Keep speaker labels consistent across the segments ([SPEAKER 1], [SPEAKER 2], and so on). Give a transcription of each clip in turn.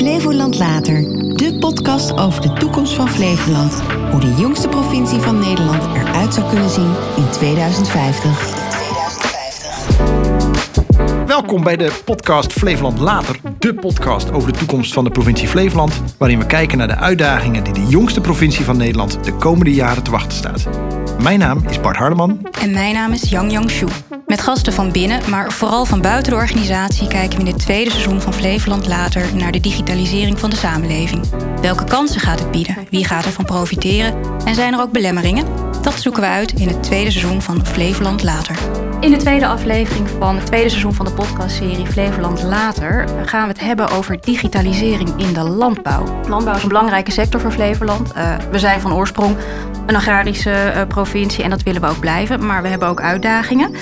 [SPEAKER 1] Flevoland Later, de podcast over de toekomst van Flevoland. Hoe de jongste provincie van Nederland eruit zou kunnen zien in 2050.
[SPEAKER 2] Welkom bij de podcast Flevoland Later, de podcast over de toekomst van de provincie Flevoland, waarin we kijken naar de uitdagingen die de jongste provincie van Nederland de komende jaren te wachten staat. Mijn naam is Bart Hardeman.
[SPEAKER 3] En mijn naam is Yang Yang Shu. Met gasten van binnen, maar vooral van buiten de organisatie kijken we in het tweede seizoen van Flevoland Later naar de digitalisering van de samenleving. Welke kansen gaat het bieden? Wie gaat ervan profiteren? En zijn er ook belemmeringen? Dat zoeken we uit in het tweede seizoen van Flevoland Later. In de tweede aflevering van het tweede seizoen van de podcastserie Flevoland Later gaan we het hebben over digitalisering in de landbouw. Landbouw is een belangrijke sector voor Flevoland. Uh, we zijn van oorsprong een agrarische uh, provincie en dat willen we ook blijven, maar we hebben ook uitdagingen.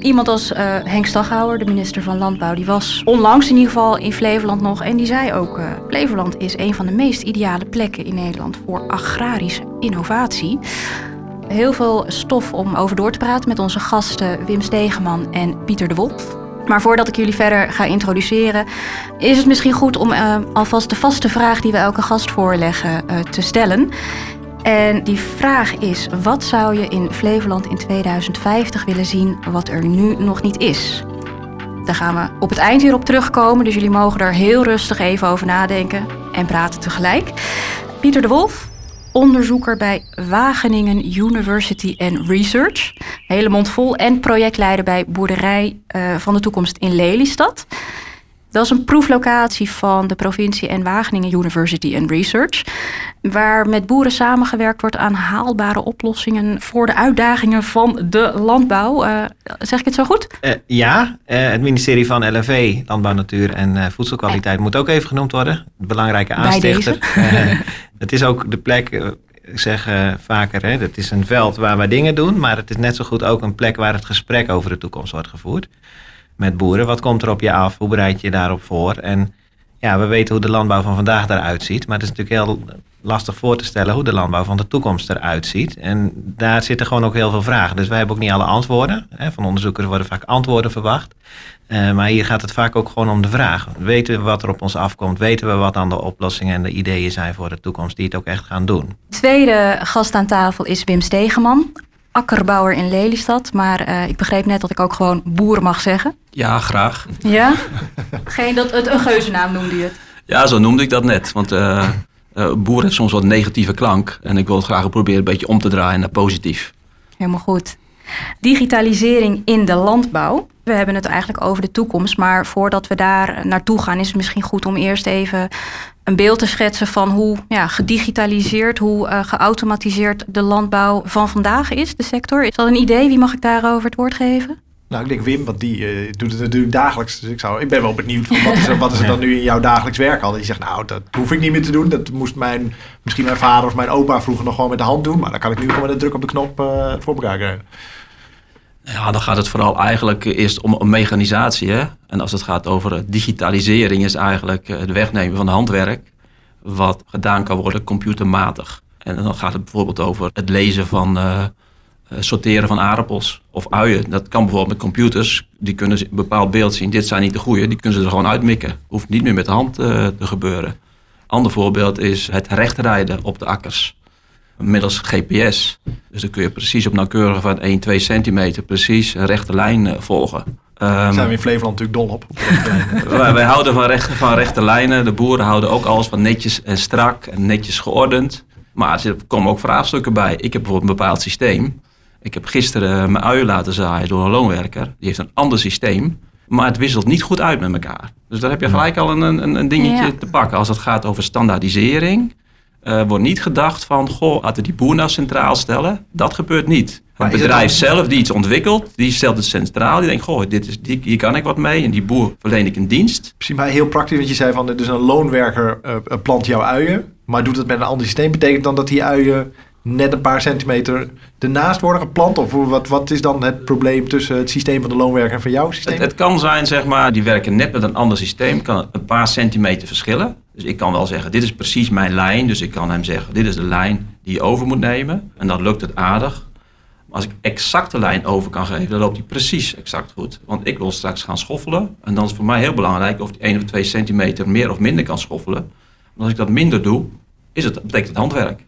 [SPEAKER 3] Iemand als uh, Henk Staghouwer, de minister van Landbouw, die was onlangs in ieder geval in Flevoland nog. En die zei ook, uh, Flevoland is een van de meest ideale plekken in Nederland voor agrarische innovatie. Heel veel stof om over door te praten met onze gasten Wim Stegeman en Pieter de Wolf. Maar voordat ik jullie verder ga introduceren, is het misschien goed om uh, alvast de vaste vraag die we elke gast voorleggen te stellen. En die vraag is: wat zou je in Flevoland in 2050 willen zien wat er nu nog niet is? Daar gaan we op het eind weer op terugkomen, dus jullie mogen er heel rustig even over nadenken en praten tegelijk. Pieter de Wolf, onderzoeker bij Wageningen University and Research, hele mond vol, en projectleider bij Boerderij uh, van de Toekomst in Lelystad. Dat is een proeflocatie van de provincie en Wageningen University and Research, waar met boeren samengewerkt wordt aan haalbare oplossingen voor de uitdagingen van de landbouw. Uh, zeg ik het zo goed?
[SPEAKER 4] Uh, ja, uh, het ministerie van LNV, Landbouw, Natuur en Voedselkwaliteit, moet ook even genoemd worden. Belangrijke aanstichter. het is ook de plek ik zeg uh, vaker, hè, het is een veld waar wij dingen doen, maar het is net zo goed ook een plek waar het gesprek over de toekomst wordt gevoerd met boeren. Wat komt er op je af? Hoe bereid je je daarop voor? En ja, we weten hoe de landbouw van vandaag eruit ziet. Maar het is natuurlijk heel lastig voor te stellen hoe de landbouw van de toekomst eruit ziet. En daar zitten gewoon ook heel veel vragen. Dus wij hebben ook niet alle antwoorden. Van onderzoekers worden vaak antwoorden verwacht. Uh, maar hier gaat het vaak ook gewoon om de vraag. Weten we wat er op ons afkomt? Weten we wat dan de oplossingen en de ideeën zijn voor de toekomst die het ook echt gaan doen?
[SPEAKER 3] Tweede gast aan tafel is Wim Stegeman, akkerbouwer in Lelystad. Maar uh, ik begreep net dat ik ook gewoon boer mag zeggen.
[SPEAKER 5] Ja, graag.
[SPEAKER 3] Ja? Geen, dat, het, een geuzennaam noemde je het.
[SPEAKER 5] Ja, zo noemde ik dat net. Want uh, uh, boer heeft soms wat negatieve klank. En ik wil het graag proberen een beetje om te draaien naar positief.
[SPEAKER 3] Helemaal goed. Digitalisering in de landbouw. We hebben het eigenlijk over de toekomst. Maar voordat we daar naartoe gaan, is het misschien goed om eerst even een beeld te schetsen van hoe ja, gedigitaliseerd, hoe uh, geautomatiseerd de landbouw van vandaag is, de sector. Is dat een idee? Wie mag ik daarover het woord geven?
[SPEAKER 2] Nou, ik denk Wim, want die uh, doet het natuurlijk dagelijks. Dus ik, zou, ik ben wel benieuwd van wat is er, wat is er dan nu in jouw dagelijks werk al? Je zegt, nou, dat hoef ik niet meer te doen. Dat moest mijn, misschien mijn vader of mijn opa vroeger nog gewoon met de hand doen. Maar dan kan ik nu gewoon met een druk op de knop uh, voor elkaar krijgen.
[SPEAKER 5] Ja, dan gaat het vooral eigenlijk eerst om een mechanisatie. Hè? En als het gaat over digitalisering, is eigenlijk het wegnemen van handwerk. Wat gedaan kan worden computermatig. En dan gaat het bijvoorbeeld over het lezen van sorteren van aardappels of uien. Dat kan bijvoorbeeld met computers. Die kunnen een bepaald beeld zien. Dit zijn niet de goede. Die kunnen ze er gewoon uitmikken. Hoeft niet meer met de hand te gebeuren. Ander voorbeeld is het rechtrijden op de akkers middels GPS. Dus dan kun je precies op nauwkeurig van 1, 2 centimeter precies een rechte lijn uh, volgen.
[SPEAKER 2] Um, Daar zijn we in Flevoland natuurlijk dol op.
[SPEAKER 5] wij, wij, houden van, recht, van rechte lijnen. De boeren houden ook alles van netjes en strak en netjes geordend. Maar er komen ook vraagstukken bij. Ik heb bijvoorbeeld een bepaald systeem. Ik heb gisteren mijn uien laten zaaien door een loonwerker. Die heeft een ander systeem. Maar het wisselt niet goed uit met elkaar. Dus daar heb je gelijk al een, een, een dingetje ja. te pakken. Als het gaat over standaardisering uh, wordt niet gedacht van, goh, laten we die boer nou centraal stellen. Dat gebeurt niet. Het bedrijf zelf die iets ontwikkelt, die stelt het centraal. Die denkt, goh, dit is, die, hier kan ik wat mee. En die boer verleen ik een dienst.
[SPEAKER 2] Misschien maar heel praktisch, want je zei van, dus een loonwerker uh, plant jouw uien. Maar doet het met een ander systeem. Betekent dan dat die uien net een paar centimeter ernaast worden geplant? Of wat, wat is dan het probleem tussen het systeem van de loonwerker en van jouw systeem?
[SPEAKER 5] Het, het kan zijn, zeg maar, die werken net met een ander systeem. Kan een paar centimeter verschillen. Dus ik kan wel zeggen, dit is precies mijn lijn. Dus ik kan hem zeggen, dit is de lijn die je over moet nemen. En dat lukt het aardig. Maar als ik exact de lijn over kan geven, dan loopt hij precies exact goed. Want ik wil straks gaan schoffelen. En dan is het voor mij heel belangrijk of die 1 of 2 centimeter meer of minder kan schoffelen. Want als ik dat minder doe, is het, betekent het handwerk.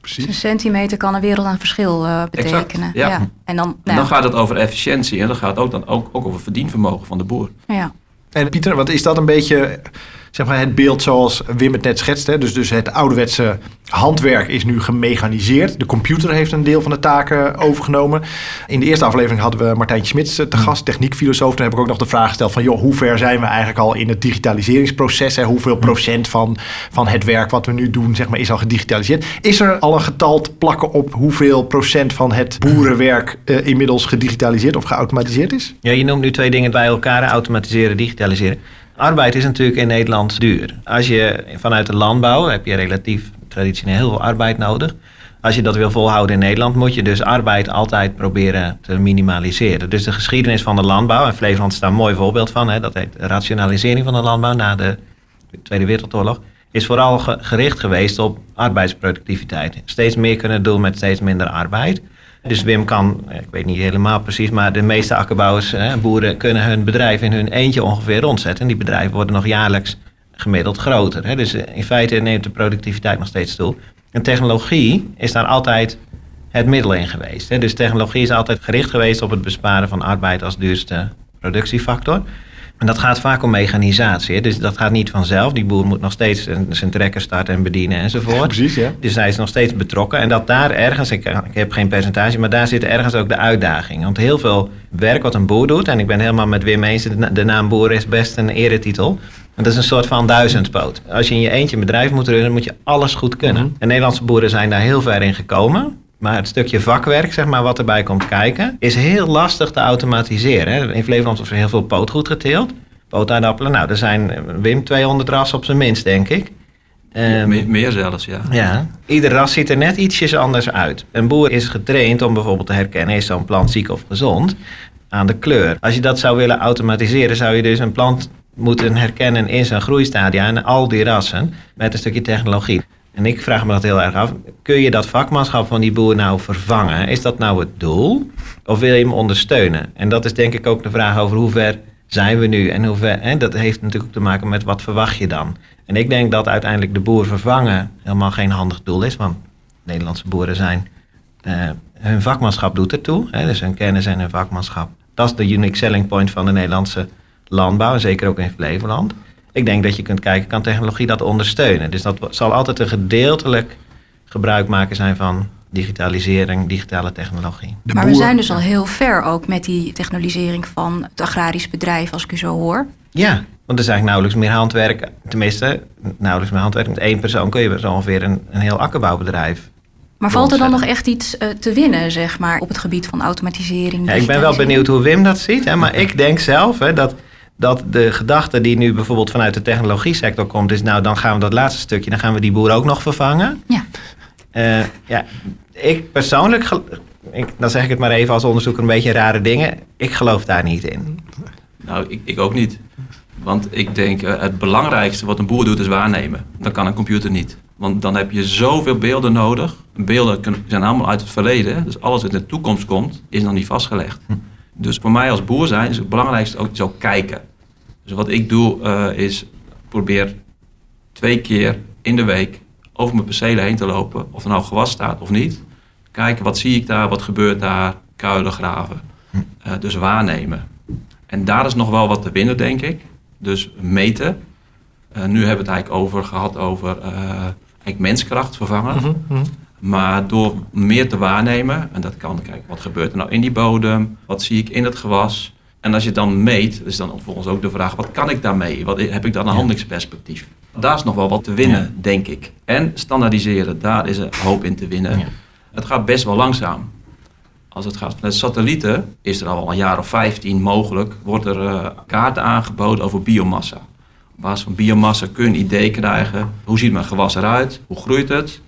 [SPEAKER 3] Precies. een centimeter kan een wereld aan verschil uh, betekenen.
[SPEAKER 5] ja. En, dan, nou. dan gaat het over efficiëntie en dan gaat het ook, dan ook, ook over verdienvermogen van de boer.
[SPEAKER 3] Ja.
[SPEAKER 2] En Pieter, wat is dat een beetje zeg maar, het beeld zoals Wim het net schetst? Hè? Dus, dus het ouderwetse handwerk is nu gemechaniseerd. De computer heeft een deel van de taken overgenomen. In de eerste aflevering hadden we Martijn Smits te gast, techniekfilosoof. Toen heb ik ook nog de vraag gesteld van... joh, hoe ver zijn we eigenlijk al in het digitaliseringsproces? Hè? Hoeveel procent van, van het werk wat we nu doen zeg maar, is al gedigitaliseerd? Is er al een getal te plakken op hoeveel procent van het boerenwerk uh, inmiddels gedigitaliseerd of geautomatiseerd is?
[SPEAKER 4] Ja, je noemt nu twee dingen bij elkaar, automatiseren, digitaliseren. Arbeid is natuurlijk in Nederland duur. Als je vanuit de landbouw heb je relatief traditioneel heel veel arbeid nodig. Als je dat wil volhouden in Nederland, moet je dus arbeid altijd proberen te minimaliseren. Dus de geschiedenis van de landbouw, en Flevoland is daar een mooi voorbeeld van, hè, dat heet rationalisering van de landbouw na de Tweede Wereldoorlog, is vooral gericht geweest op arbeidsproductiviteit. Steeds meer kunnen doen met steeds minder arbeid. Dus Wim kan, ik weet niet helemaal precies, maar de meeste akkerbouwers, hè, boeren, kunnen hun bedrijf in hun eentje ongeveer rondzetten. En die bedrijven worden nog jaarlijks gemiddeld groter. Hè. Dus in feite neemt de productiviteit nog steeds toe. En technologie is daar altijd het middel in geweest. Hè. Dus technologie is altijd gericht geweest op het besparen van arbeid als duurste productiefactor. En dat gaat vaak om mechanisatie. Dus dat gaat niet vanzelf. Die boer moet nog steeds zijn trekker starten en bedienen enzovoort.
[SPEAKER 2] precies, ja.
[SPEAKER 4] Dus hij is nog steeds betrokken. En dat daar ergens, ik, ik heb geen percentage, maar daar zit ergens ook de uitdaging. Want heel veel werk wat een boer doet, en ik ben helemaal met Wim eens, de naam boer is best een eretitel. Dat is een soort van duizendpoot. Als je in je eentje een bedrijf moet runnen, moet je alles goed kunnen. Mhm. En Nederlandse boeren zijn daar heel ver in gekomen. Maar het stukje vakwerk, zeg maar, wat erbij komt kijken, is heel lastig te automatiseren. In Flevoland wordt er heel veel pootgoed geteeld. Pootaardappelen, nou, er zijn, eh, Wim, 200 rassen op zijn minst, denk ik.
[SPEAKER 5] Um, meer zelfs, ja.
[SPEAKER 4] ja. Ieder ras ziet er net ietsjes anders uit. Een boer is getraind om bijvoorbeeld te herkennen... is zo'n plant ziek of gezond aan de kleur. Als je dat zou willen automatiseren... zou je dus een plant moeten herkennen in zijn groeistadia... en al die rassen met een stukje technologie. En ik vraag me dat heel erg af. Kun je dat vakmanschap van die boer nou vervangen? Is dat nou het doel? Of wil je hem ondersteunen? En dat is denk ik ook de vraag over hoe ver zijn we nu en hoe ver... Hè? Dat heeft natuurlijk ook te maken met wat verwacht je dan? En ik denk dat uiteindelijk de boer vervangen helemaal geen handig doel is. Want Nederlandse boeren zijn... Uh, hun vakmanschap doet ertoe. Hè? Dus hun kennis en hun vakmanschap. Dat is de unique selling point van de Nederlandse landbouw. En zeker ook in Flevoland. Ik denk dat je kunt kijken, kan technologie dat ondersteunen? Dus dat zal altijd een gedeeltelijk gebruik maken zijn van digitalisering, digitale technologie.
[SPEAKER 3] maar we zijn dus al heel ver ook met die technologisering van het agrarisch bedrijf, als ik u zo hoor.
[SPEAKER 4] Ja, want er is eigenlijk nauwelijks meer handwerk. Tenminste, nauwelijks meer handwerk. Met één persoon kun je zo ongeveer een, een heel akkerbouwbedrijf
[SPEAKER 3] maar valt er dan nog echt iets uh, te winnen, zeg maar, op het gebied van automatisering?
[SPEAKER 4] Ja, ik ben wel benieuwd hoe Wim dat ziet. Hè, maar ik denk zelf hè, dat dat de gedachte die nu bijvoorbeeld vanuit de technologie sector komt, is nou dan gaan we dat laatste stukje, dan gaan we die boer ook nog vervangen.
[SPEAKER 3] Ja.
[SPEAKER 4] Uh, ja, ik persoonlijk, ik, dan zeg ik het maar even als onderzoeker een beetje rare dingen, ik geloof daar niet in.
[SPEAKER 5] Nou, ik, ik ook niet. Want ik denk uh, het belangrijkste wat een boer doet is waarnemen. Dat kan een computer niet. Want dan heb je zoveel beelden nodig. Beelden zijn allemaal uit het verleden. Dus alles wat in de toekomst komt, is nog niet vastgelegd. Hm. Dus voor mij als boer zijn is het belangrijkste ook zo kijken. Dus wat ik doe uh, is probeer twee keer in de week over mijn percelen heen te lopen. Of er nou gewas staat of niet. Kijken wat zie ik daar, wat gebeurt daar, kuilen graven. Uh, dus waarnemen. En daar is nog wel wat te winnen, denk ik. Dus meten. Uh, nu hebben we het eigenlijk over gehad over eigenlijk menskracht vervangen. Mhm, mhm. Maar door meer te waarnemen, en dat kan kijken, wat gebeurt er nou in die bodem? Wat zie ik in het gewas? En als je dan meet, is dan volgens ook de vraag, wat kan ik daarmee? Wat, heb ik dan een handelingsperspectief? Daar is nog wel wat te winnen, denk ik. En standaardiseren, daar is een hoop in te winnen. Het gaat best wel langzaam. Als het gaat met satellieten, is er al een jaar of 15 mogelijk, wordt er uh, kaarten aangeboden over biomassa. Op basis van biomassa kun je een idee krijgen. Hoe ziet mijn gewas eruit? Hoe groeit het?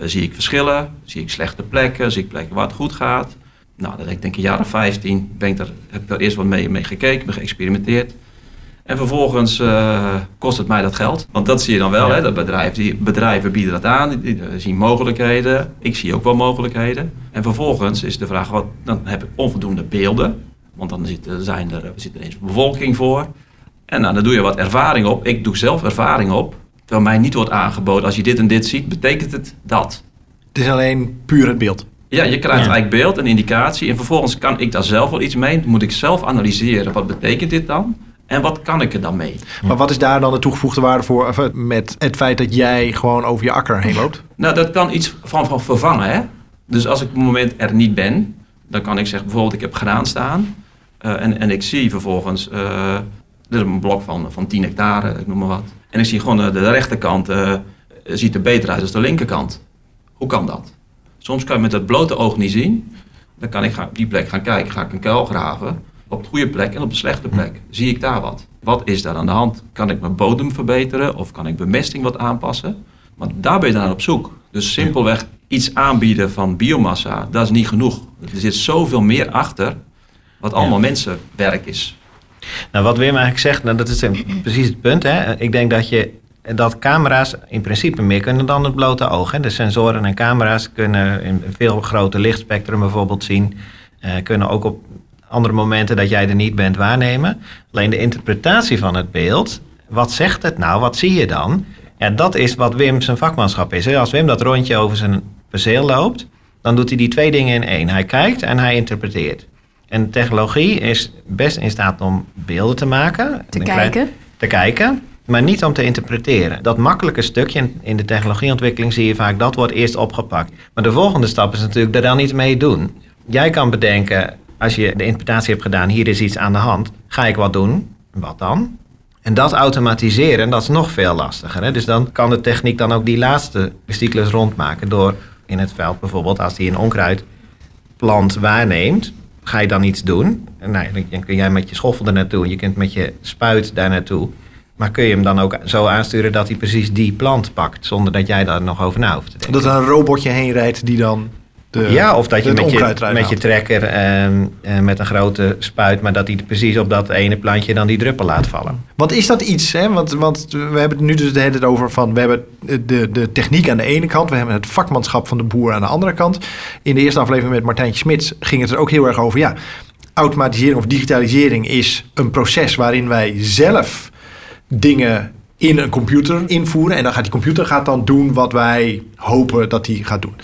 [SPEAKER 5] Uh, zie ik verschillen? Zie ik slechte plekken? Zie ik plekken waar het goed gaat? Nou, dat ik denk een jaar of 15 ben ik er, heb ik er eerst wat mee, mee gekeken, ben geëxperimenteerd. En vervolgens uh, kost het mij dat geld. Want dat zie je dan wel. Hè? Dat bedrijf, die, bedrijven bieden dat aan, die, zien mogelijkheden. Ik zie ook wel mogelijkheden. En vervolgens is de vraag, wat, dan heb ik onvoldoende beelden. Want dan zit, zijn er, zit er eens bevolking voor. En nou, dan doe je wat ervaring op. Ik doe zelf ervaring op. Terwijl mij niet wordt aangeboden, als je dit en dit ziet, betekent het dat.
[SPEAKER 2] Het is alleen puur het beeld.
[SPEAKER 5] Ja, je krijgt eigenlijk beeld, een indicatie. En vervolgens kan ik daar zelf wel iets mee. Moet ik zelf analyseren, wat betekent dit dan? En wat kan ik er dan mee?
[SPEAKER 2] Maar wat is daar dan de toegevoegde waarde voor met het feit dat jij gewoon over je akker heen loopt?
[SPEAKER 5] Nou, dat kan iets van, van vervangen. Hè? Dus als ik op het moment er niet ben, dan kan ik zeggen bijvoorbeeld ik heb graan staan. Uh, en, en ik zie vervolgens, uh, er is een blok van, van 10 hectare, ik noem maar wat. En ik zie gewoon de, de rechterkant uh, ziet er beter uit dan de linkerkant. Hoe kan dat? Soms kan je met het blote oog niet zien. Dan kan ik op die plek gaan kijken, ga ik een kuil graven. Op de goede plek en op de slechte plek. Zie ik daar wat? Wat is daar aan de hand? Kan ik mijn bodem verbeteren of kan ik bemesting wat aanpassen? Maar daar ben je dan op zoek. Dus simpelweg iets aanbieden van biomassa, dat is niet genoeg. Er zit zoveel meer achter, wat allemaal mensenwerk is.
[SPEAKER 4] Nou, wat Wim eigenlijk zegt, nou, dat is precies het punt. Hè? Ik denk dat je dat camera's in principe meer kunnen dan het blote oog. Hè. De sensoren en camera's kunnen een veel groter lichtspectrum bijvoorbeeld zien. Uh, kunnen ook op andere momenten dat jij er niet bent waarnemen. Alleen de interpretatie van het beeld, wat zegt het nou, wat zie je dan? Ja, dat is wat Wim zijn vakmanschap is. Als Wim dat rondje over zijn perceel loopt, dan doet hij die twee dingen in één. Hij kijkt en hij interpreteert. En technologie is best in staat om beelden te maken.
[SPEAKER 3] Te kijken.
[SPEAKER 4] Te kijken maar niet om te interpreteren. Dat makkelijke stukje in de technologieontwikkeling zie je vaak, dat wordt eerst opgepakt. Maar de volgende stap is natuurlijk daar dan iets mee doen. Jij kan bedenken, als je de interpretatie hebt gedaan, hier is iets aan de hand, ga ik wat doen? Wat dan? En dat automatiseren, dat is nog veel lastiger. Hè? Dus dan kan de techniek dan ook die laatste cyclus rondmaken door in het veld bijvoorbeeld, als die een onkruidplant waarneemt, ga je dan iets doen. En dan kun jij met je schoffel er naartoe, je kunt met je spuit daar naartoe. Maar kun je hem dan ook zo aansturen dat hij precies die plant pakt, zonder dat jij daar nog over na hoeft te denken?
[SPEAKER 2] Dat er een robotje heen rijdt die dan. De,
[SPEAKER 4] ja, of dat je met je, met je trekker en uh, met een grote spuit, maar dat hij precies op dat ene plantje dan die druppel laat vallen.
[SPEAKER 2] Want is dat iets, hè? Want, want we hebben het nu dus de hele tijd over van, we hebben de, de techniek aan de ene kant, we hebben het vakmanschap van de boer aan de andere kant. In de eerste aflevering met Martijntje Smits ging het er ook heel erg over, ja, automatisering of digitalisering is een proces waarin wij zelf dingen in een computer invoeren. En dan gaat die computer gaat dan doen wat wij hopen dat hij gaat doen.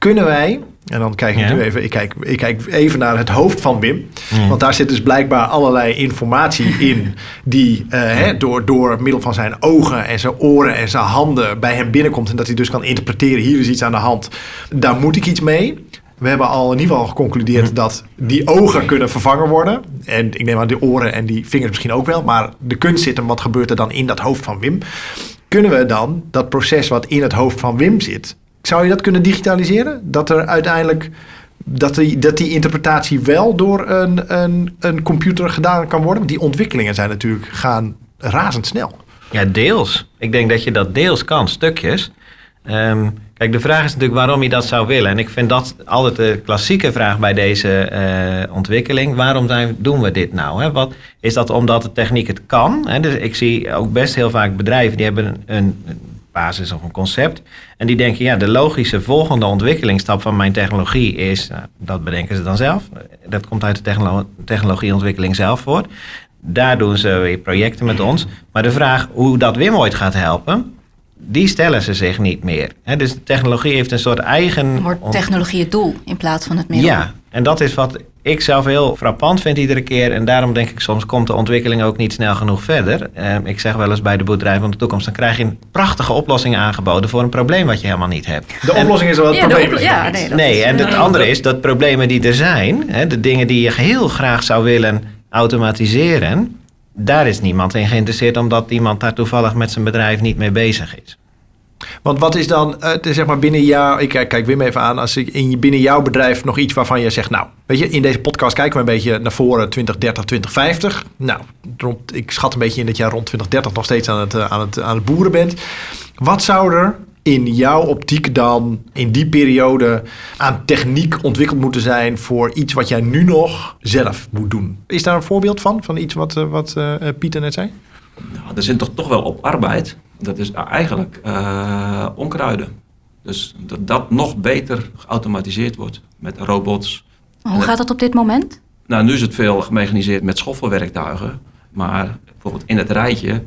[SPEAKER 2] Kunnen wij, en dan kijk ik nu even, ik kijk, ik kijk even naar het hoofd van Wim. Mm. Want daar zit dus blijkbaar allerlei informatie in die uh, hè, door, door middel van zijn ogen en zijn oren en zijn handen bij hem binnenkomt. En dat hij dus kan interpreteren, hier is iets aan de hand. Daar moet ik iets mee we hebben al in ieder geval geconcludeerd hm. dat die ogen kunnen vervangen worden. En ik neem aan de oren en die vingers misschien ook wel. Maar de kunst zit hem, wat gebeurt er dan in dat hoofd van Wim? Kunnen we dan dat proces wat in het hoofd van Wim zit, zou je dat kunnen digitaliseren? Dat er uiteindelijk dat die, dat die interpretatie wel door een, een, een computer gedaan kan worden? Want die ontwikkelingen zijn natuurlijk gaan razendsnel.
[SPEAKER 4] Ja, deels. Ik denk dat je dat deels kan, stukjes. Um, Kijk, de vraag is natuurlijk waarom je dat zou willen. En ik vind dat altijd de klassieke vraag bij deze uh, ontwikkeling. Waarom zijn, doen we dit nou? Hè? Wat, is dat omdat de techniek het kan? Hè? Dus ik zie ook best heel vaak bedrijven die hebben een, een basis of een concept. En die denken, ja, de logische volgende ontwikkelingsstap van mijn technologie is, nou, dat bedenken ze dan zelf. Dat komt uit de technolo technologieontwikkeling zelf voort. Daar doen ze weer projecten met ons. Maar de vraag hoe dat Wim ooit gaat helpen, die stellen ze zich niet meer. dus de technologie heeft een soort eigen.
[SPEAKER 3] Wordt technologie het doel in plaats van het middel?
[SPEAKER 4] Ja, en dat is wat ik zelf heel frappant vind iedere keer. En daarom denk ik soms komt de ontwikkeling ook niet snel genoeg verder. Ehm, ik zeg wel eens bij de boerderij van de toekomst: dan krijg je prachtige oplossingen aangeboden voor een probleem wat je helemaal niet hebt.
[SPEAKER 2] De oplossing is wel het ja, probleem.
[SPEAKER 4] ja, nee, nee en het andere is dat problemen die er zijn, de dingen die je heel graag zou willen automatiseren daar is niemand in geïnteresseerd omdat iemand daar toevallig met zijn bedrijf niet mee bezig is.
[SPEAKER 2] Want wat is dan, uh, zeg maar binnen jouw, ik kijk Wim even aan, als ik in binnen jouw bedrijf nog iets waarvan je zegt, nou, weet je, in deze podcast kijken we een beetje naar voren 2030, 2050. Nou, ik schat een beetje in dat jij rond 2030 nog steeds aan het, eh, aan het, aan het boeren bent. Wat zou er in jouw optiek dan in die periode aan techniek ontwikkeld moeten zijn voor iets wat jij nu nog zelf moet doen? Is daar een voorbeeld van, van iets wat, uh, wat uh, Pieter net zei?
[SPEAKER 5] Nou, er zit toch, toch wel op arbeid. Dat is eigenlijk uh, onkruiden. Dus dat dat nog beter geautomatiseerd wordt met robots.
[SPEAKER 3] Hoe gaat dat op dit moment?
[SPEAKER 5] Nou, nu is het veel gemechaniseerd met schoffelwerktuigen. Maar bijvoorbeeld in het rijtje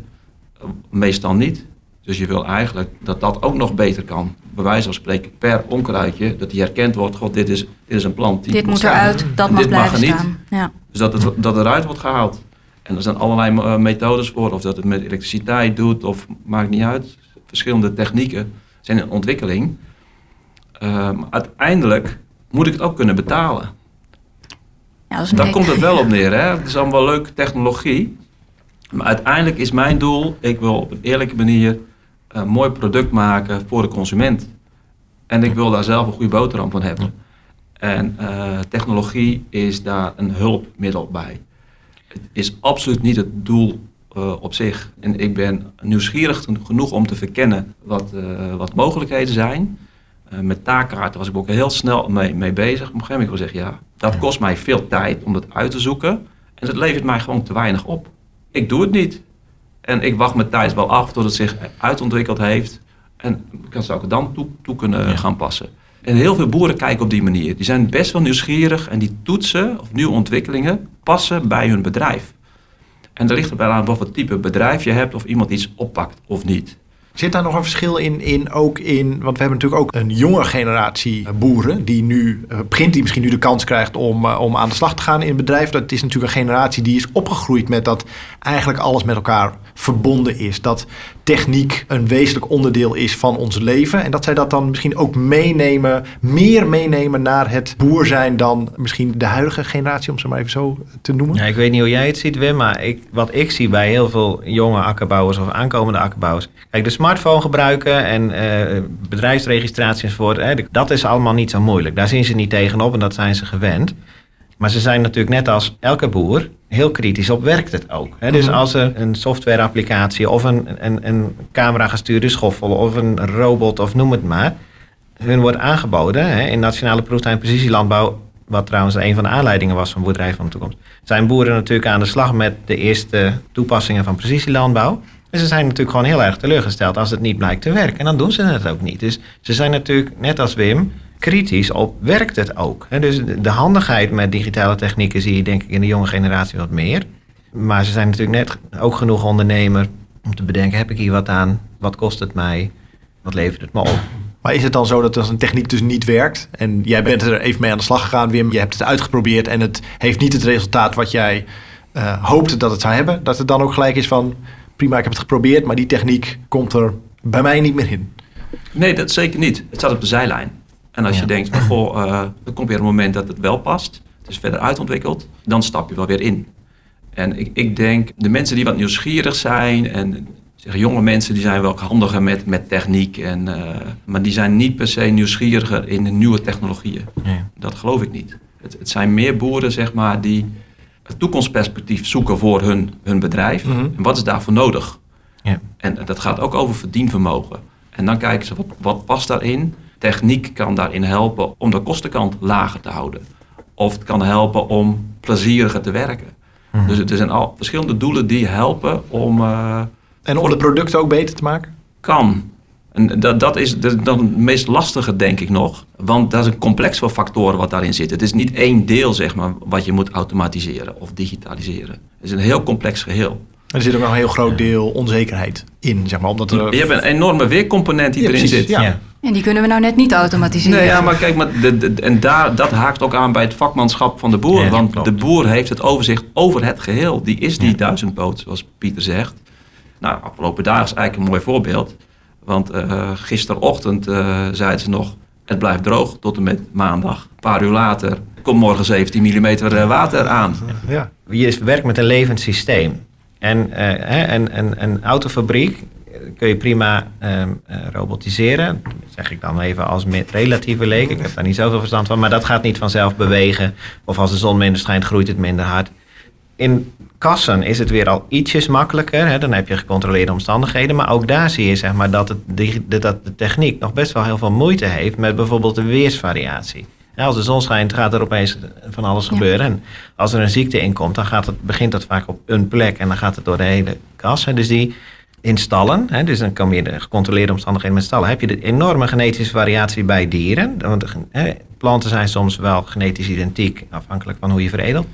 [SPEAKER 5] meestal niet. Dus je wil eigenlijk dat dat ook nog beter kan. Bij wijze van spreken per onkruidje, dat die herkend wordt. God, dit is, dit is een plant. Die
[SPEAKER 3] dit moet eruit, dat mag blijven
[SPEAKER 5] mag
[SPEAKER 3] staan. Ja.
[SPEAKER 5] Dus dat het dat eruit wordt gehaald. En er zijn allerlei eh, methodes voor. Of dat het met elektriciteit doet, of maakt niet uit. Verschillende technieken zijn in ontwikkeling. Um, uiteindelijk moet ik het ook kunnen betalen. Ja, Daar komt het wel op neer. Hè? Het is allemaal leuke technologie. Maar uiteindelijk is mijn doel, ik wil op een eerlijke manier een mooi product maken voor de consument. En ik wil daar zelf een goede boterham van hebben. En uh, technologie is daar een hulpmiddel bij. Het is absoluut niet het doel uh, op zich. En ik ben nieuwsgierig genoeg om te verkennen wat, uh, wat mogelijkheden zijn. met taakkaarten was ik ook heel snel mee, mee bezig. Op een gegeven moment wil ik zeggen, ja, dat kost mij veel tijd om dat uit te zoeken. En het levert mij gewoon te weinig op ik doe het niet. En ik wacht mijn tijd wel af tot het zich uitontwikkeld heeft. En kan zou ik het dan toe, toe kunnen gaan passen. En heel veel boeren kijken op die manier. Die zijn best wel nieuwsgierig en die toetsen of nieuwe ontwikkelingen passen bij hun bedrijf. En er ligt erbij aan wat voor type bedrijf je hebt of iemand iets oppakt of niet.
[SPEAKER 2] Zit daar nog een verschil in, in, ook in, want we hebben natuurlijk ook een jonge generatie boeren die nu, uh, begint die misschien nu de kans krijgt om, uh, om aan de slag te gaan in het bedrijf. Dat is natuurlijk een generatie die is opgegroeid met dat eigenlijk alles met elkaar verbonden is. Dat techniek een wezenlijk onderdeel is van ons leven. En dat zij dat dan misschien ook meenemen, meer meenemen naar het boer zijn dan misschien de huidige generatie, om ze maar even zo te noemen.
[SPEAKER 4] Ja, ik weet niet hoe jij het ziet, Wim, maar ik, wat ik zie bij heel veel jonge akkerbouwers of aankomende akkerbouwers. Kijk, de smartphone gebruiken en uh, bedrijfsregistratie enzovoort, hè, dat is allemaal niet zo moeilijk. Daar zien ze niet tegenop en dat zijn ze gewend. Maar ze zijn natuurlijk net als elke boer heel kritisch op werkt het ook. Dus mhm. als er een softwareapplicatie of een, een, een camera gestuurde schoffel of een robot of noem het maar, hun wordt aangeboden in Nationale Proeftuin Precisielandbouw, wat trouwens een van de aanleidingen was van Boerderij van de Toekomst, zijn boeren natuurlijk aan de slag met de eerste toepassingen van precisielandbouw. En ze zijn natuurlijk gewoon heel erg teleurgesteld als het niet blijkt te werken. En dan doen ze het ook niet. Dus ze zijn natuurlijk, net als Wim, kritisch op werkt het ook. Dus de handigheid met digitale technieken zie je denk ik in de jonge generatie wat meer. Maar ze zijn natuurlijk net ook genoeg ondernemer om te bedenken, heb ik hier wat aan? Wat kost het mij? Wat levert het me op?
[SPEAKER 2] Maar is het dan zo dat als een techniek dus niet werkt en jij bent er even mee aan de slag gegaan, Wim, je hebt het uitgeprobeerd en het heeft niet het resultaat wat jij uh, hoopte dat het zou hebben, dat het dan ook gelijk is van prima, ik heb het geprobeerd, maar die techniek komt er bij mij niet meer in?
[SPEAKER 5] Nee, dat zeker niet. Het staat op de zijlijn. En als je denkt, van, goh, uh, er komt weer een moment dat het wel past, het is verder uitontwikkeld, dan stap je wel weer in. En ik, ik denk, de mensen die wat nieuwsgierig zijn en zeg, jonge mensen die zijn wel handiger met, met techniek, en, uh, maar die zijn niet per se nieuwsgieriger in de nieuwe technologieën. Ja. Dat geloof ik niet. Het, het, zijn meer boeren zeg maar, die het toekomstperspectief zoeken voor hun, hun bedrijf. Mhm. En wat is daarvoor nodig? Ja. En dat gaat ook over verdienvermogen. En dan kijken ze, wat, wat past daarin? Techniek kan daarin helpen om de kostenkant lager te houden. Of het kan helpen om plezieriger te werken. Mhm. Dus er zijn al verschillende doelen die helpen om... Uh,
[SPEAKER 2] en om de producten ook beter te maken?
[SPEAKER 5] Kan. En dat, dat is dan het meest lastige, denk ik nog. Want dat is een complex van factoren wat daarin zit. Het is niet één deel, zeg maar, wat je moet automatiseren of digitaliseren. Het is een heel complex geheel.
[SPEAKER 2] Er zit ook nog een heel groot deel onzekerheid in, zeg maar. Omdat er...
[SPEAKER 5] Je hebt een enorme weercomponent die erin zit. Ja.
[SPEAKER 3] En die kunnen we nou net niet automatiseren.
[SPEAKER 5] Nee, ja, maar kijk, maar de, en daar, dat haakt ook aan bij het vakmanschap van de boer. want de boer heeft het overzicht over het geheel. Die is die duizendpoot, zoals Pieter zegt. Nou, afgelopen dagen is eigenlijk een mooi voorbeeld. Want uh, gisterochtend uh, zeiden ze nog, het blijft droog tot en met maandag. Een paar uur later komt morgen 17 mm eh, water aan.
[SPEAKER 4] Ja. Je werkt met een levend systeem. En uh, een, een, een autofabriek kun je prima uh, robotiseren. Dat zeg ik dan even als relatieve leek. Ik heb daar niet zoveel verstand van. Maar dat gaat niet vanzelf bewegen. Of als de zon minder schijnt, groeit het minder hard. in kassen is het weer al ietsjes makkelijker. Hè? Dan heb je gecontroleerde omstandigheden. Maar ook daar zie je zeg maar, dat, het, dat de techniek nog best wel heel veel moeite heeft met bijvoorbeeld de weersvariatie. als de zon schijnt, gaat er opeens van alles gebeuren. En als er een ziekte in komt, dan gaat het, begint dat vaak op een plek en dan gaat het door de hele kas. Dus die in stallen, hè, dus dan kom je de gecontroleerde omstandigheden met stallen, heb je de enorme genetische variatie bij dieren. Want hè, planten zijn soms wel genetisch identiek, afhankelijk van hoe je veredelt.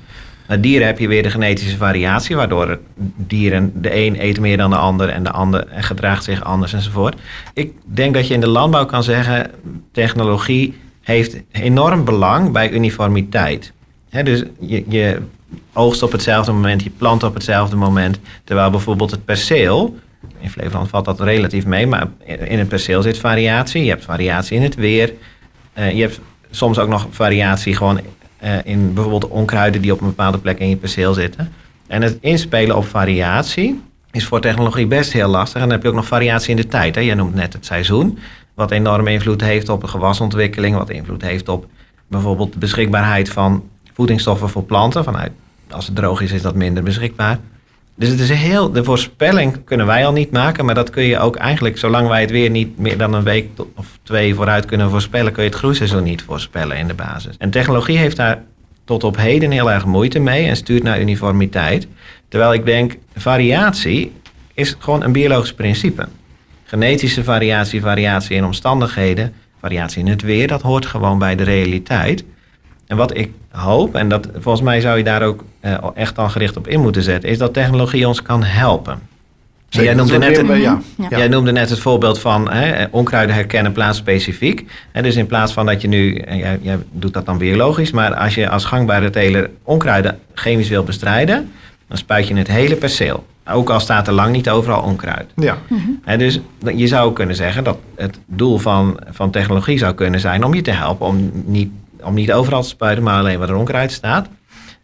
[SPEAKER 4] Bij dieren heb je weer de genetische variatie, waardoor dieren de een eet meer dan de ander en de ander gedraagt zich anders enzovoort. Ik denk dat je in de landbouw kan zeggen, technologie heeft enorm belang bij uniformiteit. dus je, je oogst op hetzelfde moment, je plant op hetzelfde moment, terwijl bijvoorbeeld het perceel, in Flevoland valt dat relatief mee, maar in het perceel zit variatie. Je hebt variatie in het weer. Uh, je hebt soms ook nog variatie gewoon uh, in bijvoorbeeld onkruiden die op een bepaalde plek in je perceel zitten. En het inspelen op variatie is voor technologie best heel lastig. En dan heb je ook nog variatie in de tijd. Hè. Je noemt net het seizoen, wat enorme invloed heeft op de gewasontwikkeling, wat invloed heeft op bijvoorbeeld de beschikbaarheid van voedingsstoffen voor planten. Vanuit, als het droog is, is dat minder beschikbaar. Dus het is heel, de voorspelling kunnen wij al niet maken, maar dat kun je ook eigenlijk, zolang wij het weer niet meer dan een week of twee vooruit kunnen voorspellen, kun je het groeiseizoen niet voorspellen in de basis. En technologie heeft daar tot op heden heel erg moeite mee en stuurt naar uniformiteit. Terwijl ik denk, variatie is gewoon een biologisch principe. Genetische variatie, variatie in omstandigheden, variatie in het weer, dat hoort gewoon bij de realiteit. En wat ik hoop, en dat, volgens mij zou je daar ook uh, echt al gericht op in moeten zetten, is dat technologie ons kan helpen. Jij noemde, net het, ja. jij noemde net het voorbeeld van hè, onkruiden herkennen plaatsspecifiek. En dus in plaats van dat je nu, eh, jij, jij, doet dat dan biologisch, maar als je als gangbare teler onkruiden chemisch wil bestrijden, dan spuit je het hele perceel. Ook al staat er lang niet overal onkruid. Ja. Mm dus je zou kunnen zeggen dat het doel van, van technologie zou kunnen zijn om je te helpen om niet om niet overal te spuiten, maar alleen waar er onkruid staat.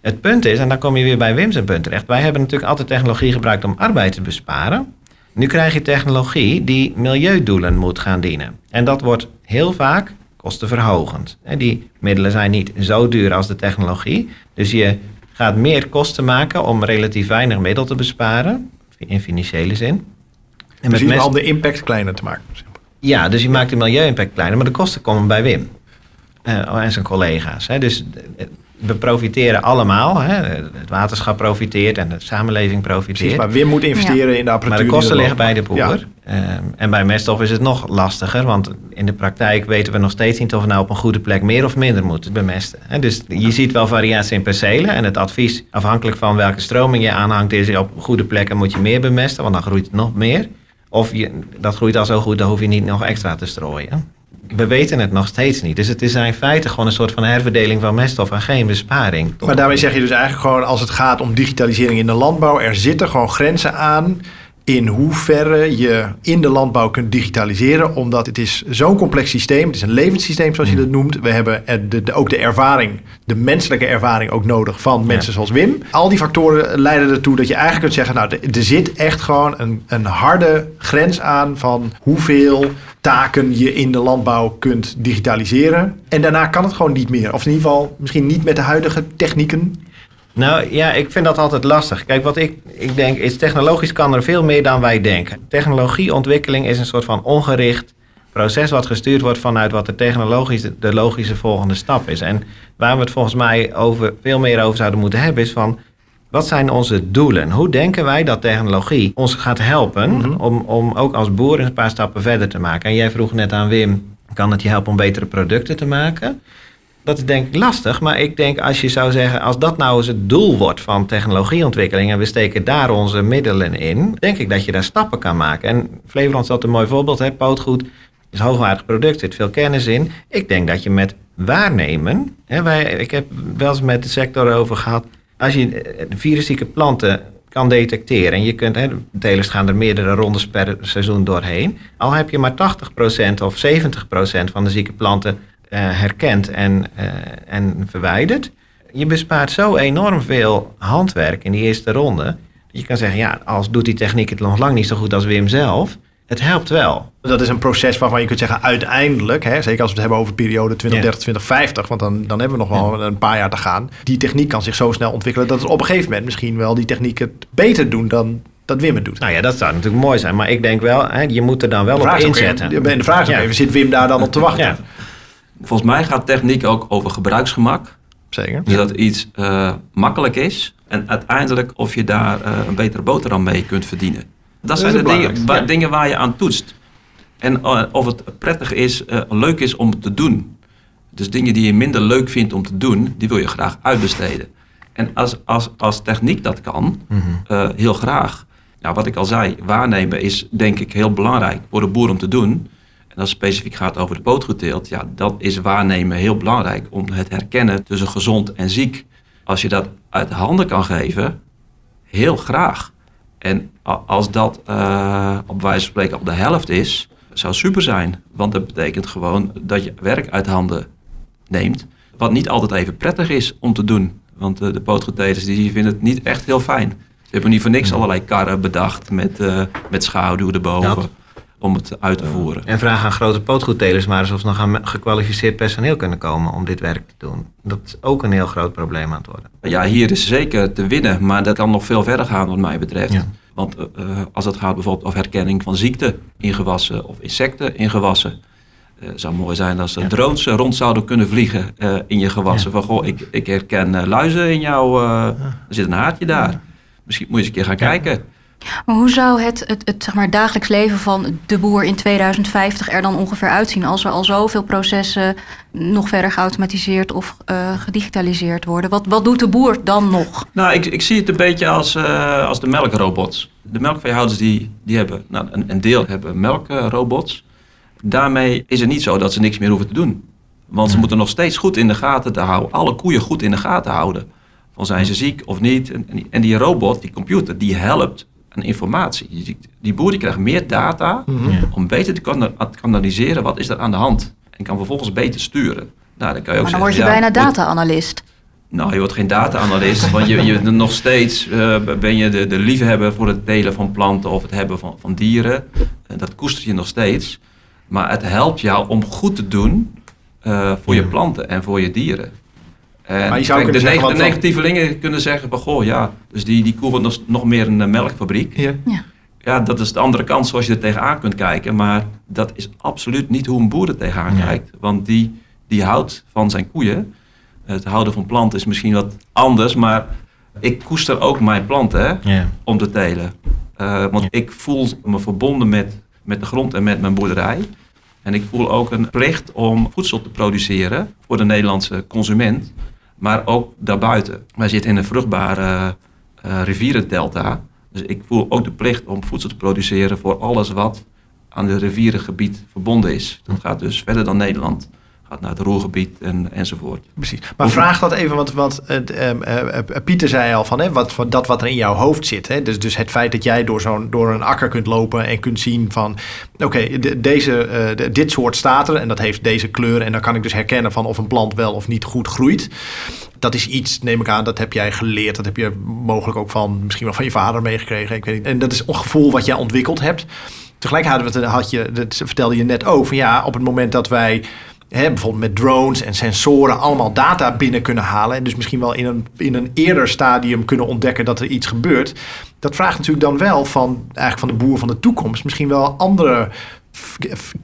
[SPEAKER 4] Het punt is, en dan kom je weer bij Wim zijn punt terecht. Wij hebben natuurlijk altijd technologie gebruikt om arbeid te besparen. Nu krijg je technologie die milieudoelen moet gaan dienen. En dat wordt heel vaak kostenverhogend. Die middelen zijn niet zo duur als de technologie. Dus je gaat meer kosten maken om relatief weinig middel te besparen. In financiële zin.
[SPEAKER 2] En dus met om de impact kleiner te maken.
[SPEAKER 4] Ja, dus je maakt de milieu-impact kleiner, maar de kosten komen bij Wim. Uh, en zijn collega's. Hè. Dus eh, we profiteren allemaal. Hè. Het waterschap profiteert en de samenleving profiteert. Precies,
[SPEAKER 2] maar Wim moet investeren in de apparatuur.
[SPEAKER 4] Maar de kosten liggen bij de boer. Ehm, en bij meststof is het nog lastiger. Want in de praktijk weten we nog steeds niet of we nou op een goede plek meer of minder moeten bemesten. Hè. Dus je ziet wel variatie in percelen. En het advies, afhankelijk van welke stroming je aanhangt, is op goede plekken moet je meer bemesten. Want dan groeit het nog meer. Of je, dat groeit al zo goed, dan hoef je niet nog extra te strooien we weten het nog steeds niet. Dus het is in feite gewoon een soort van herverdeling van meststof en geen besparing.
[SPEAKER 2] Maar daarmee zeg je dus eigenlijk gewoon als het gaat om digitalisering in de landbouw, er zitten gewoon grenzen aan in hoeverre je in de landbouw kunt digitaliseren. Omdat het is zo'n complex systeem. Het is een levenssysteem zoals je mm. dat noemt. We hebben de, de, ook de ervaring, de menselijke ervaring ook nodig van mensen zoals Wim. Al die factoren leiden ertoe dat je eigenlijk kunt zeggen... nou, er zit echt gewoon een, een harde grens aan van hoeveel taken je in de landbouw kunt digitaliseren. En daarna kan het gewoon niet meer. Of in ieder geval misschien niet met de huidige technieken.
[SPEAKER 4] Nou ja, ik vind dat altijd lastig. Kijk, wat ik, ik denk is technologisch kan er veel meer dan wij denken. Technologieontwikkeling is een soort van ongericht proces wat gestuurd wordt vanuit wat de technologisch de logische volgende stap is. En waar we het volgens mij over, veel meer over zouden moeten hebben is van wat zijn onze doelen? Hoe denken wij dat technologie ons gaat helpen mhm. om, om ook als boer een paar stappen verder te maken? En jij vroeg net aan Wim, kan het je helpen om betere producten te maken? Dat is denk ik lastig, maar ik denk als je zou zeggen, als dat nou eens het doel wordt van technologieontwikkeling en we steken daar onze middelen in, denk ik dat je daar stappen kan maken. En Flevoland dat een mooi voorbeeld, hè? pootgoed is hoogwaardig product, zit veel kennis in. Ik denk dat je met waarnemen, hè, wij, ik heb wel eens met de sector over gehad, als je eh, viruszieke planten kan detecteren en je kunt, hè, de telers gaan er meerdere rondes per seizoen doorheen, al heb je maar 80% of 70% van de zieke planten uh, herkend en, uh, en verwijderd. Je bespaart zo enorm veel handwerk in die eerste ronde. Dat je kan zeggen, ja, als doet die techniek het nog lang niet zo goed als Wim zelf. het helpt wel.
[SPEAKER 2] Dat is een proces waarvan je kunt zeggen uiteindelijk, hè, zeker als we het hebben over de periode 2030, 2050, want dan, dan hebben we nog wel een paar jaar te gaan. Die techniek kan zich zo snel ontwikkelen dat het op een gegeven moment misschien wel die techniek het beter doen dan dat Wim het doet.
[SPEAKER 4] Nou ja, dat zou natuurlijk mooi zijn. Maar ik denk wel, hè, je moet er dan wel op inzetten.
[SPEAKER 2] De vraag is ook even, zit Wim daar dan op te wachten?
[SPEAKER 5] Volgens mij gaat techniek ook over gebruiksgemak.
[SPEAKER 2] Zeker.
[SPEAKER 5] Dus dat iets uh, makkelijk is en uiteindelijk of je daar uh, een betere boterham mee kunt verdienen. Dat, zijn de dingen, ja. dingen waar je aan toetst. En uh, of het prettig is, leuk is om te doen. Dus dingen die je minder leuk vindt om te doen, die wil je graag uitbesteden. En als, als, als techniek dat kan, mm -hmm. heel graag. Nou, wat ik al zei, waarnemen is denk ik heel belangrijk voor de boer om te doen. En als het specifiek gaat over de pootgeteelt, ja, dat is waarnemen heel belangrijk om het herkennen tussen gezond en ziek. Als je dat uit handen kan geven, heel graag. En als dat uh, op wijze van spreken op de helft is, zou super zijn. Want dat betekent gewoon dat je werk uit handen neemt. Wat niet altijd even prettig is om te doen. Want uh, de pootgetelers die vinden het niet echt heel fijn. Ze hebben niet voor niks allerlei karren bedacht met, uh, met schaduw erboven. Dat. Om het uit te voeren.
[SPEAKER 4] En vraag aan grote pootgoedtelers maar eens of ze nog aan gekwalificeerd personeel kunnen komen om dit werk te doen. Dat is ook een heel groot probleem aan het worden.
[SPEAKER 5] Ja, hier is zeker te winnen, maar dat kan nog veel verder gaan wat mij betreft. Ja. Want uh, als het gaat bijvoorbeeld over herkenning van ziekte in gewassen of insecten in gewassen. Het uh, zou mooi zijn als er ja. drones rond zouden kunnen vliegen uh, in je gewassen. Ja. Van goh, ik, ik herken luizen in jou, er zit een haartje daar. Misschien moet je eens een keer gaan kijken.
[SPEAKER 3] Maar hoe zou het, het, het zeg maar, dagelijks leven van de boer in 2050 er dan ongeveer uitzien als er al zoveel processen nog verder geautomatiseerd of uh, gedigitaliseerd worden? Wat, wat doet de boer dan nog?
[SPEAKER 5] Nou, ik, ik zie het een beetje als, uh, als de melkrobots. De melkveehouders die, die hebben, nou, een, een deel hebben melkrobots. Daarmee is het niet zo dat ze niks meer hoeven te doen. Want ze moeten nog steeds goed in de gaten te houden, alle koeien goed in de gaten houden. Van zijn ze ziek of niet? En, en die robot, die computer, die helpt aan informatie. Die boer die krijgt meer data mm -hmm. om beter te kanaliseren wat is er aan de hand. En kan vervolgens beter sturen. Nou, dan kan je ook
[SPEAKER 3] maar dan
[SPEAKER 5] zeggen,
[SPEAKER 3] word je
[SPEAKER 5] ja,
[SPEAKER 3] bijna data-analyst.
[SPEAKER 5] Nou, je wordt geen data-analyst, want je, je nog steeds uh, ben je de, de liefhebber voor het delen van planten of het hebben van, van dieren. Uh, dat koester je nog steeds. Maar het helpt jou om goed te doen uh, voor ja. je planten en voor je dieren. En maar je zou kijk, de, neg de negatievelingen kunnen zeggen van, goh, ja, dus die, die koe wordt nog, meer een melkfabriek.
[SPEAKER 2] Ja.
[SPEAKER 3] ja.
[SPEAKER 5] Ja, dat is de andere kant zoals je er tegenaan kunt kijken. Maar dat is absoluut niet hoe een boer er tegenaan ja. kijkt. Want die, die houdt van zijn koeien. Het houden van planten is misschien wat anders, maar ik koester ook mijn planten hè,
[SPEAKER 4] ja.
[SPEAKER 5] om te telen. Uh, want ik voel me verbonden met, met de grond en met mijn boerderij. En ik voel ook een plicht om voedsel te produceren voor de Nederlandse consument maar ook daarbuiten. Wij zitten in een vruchtbare uh, rivierendelta. Dus ik voel ook de plicht om voedsel te produceren voor alles wat aan het rivierengebied verbonden is. Dat gaat dus verder dan Nederland. Gaat naar het Roergebied en, enzovoort.
[SPEAKER 2] Precies. Maar vraag dat even, want, want uh, uh, Pieter zei al van hè, wat, wat, dat wat er in jouw hoofd zit. Hè? Dus, dus het feit dat jij door, zo'n, door een akker kunt lopen en kunt zien van oké, okay, de, deze, de, dit soort staat er en dat heeft deze kleur. En dan kan ik dus herkennen van of een plant wel of niet goed groeit. Dat is iets, neem ik aan, dat heb jij geleerd. Dat heb je mogelijk ook van misschien wel van je vader meegekregen. Ik weet niet. En dat is een gevoel wat jij ontwikkeld hebt. Tegelijkertijd had je, dat vertelde je net ook, van ja, op het moment dat wij Bijvoorbeeld met drones en sensoren allemaal data binnen kunnen halen. En dus misschien wel in een, in een eerder stadium kunnen ontdekken dat er iets gebeurt. Dat vraagt natuurlijk dan wel van, eigenlijk van de boer van de toekomst misschien wel andere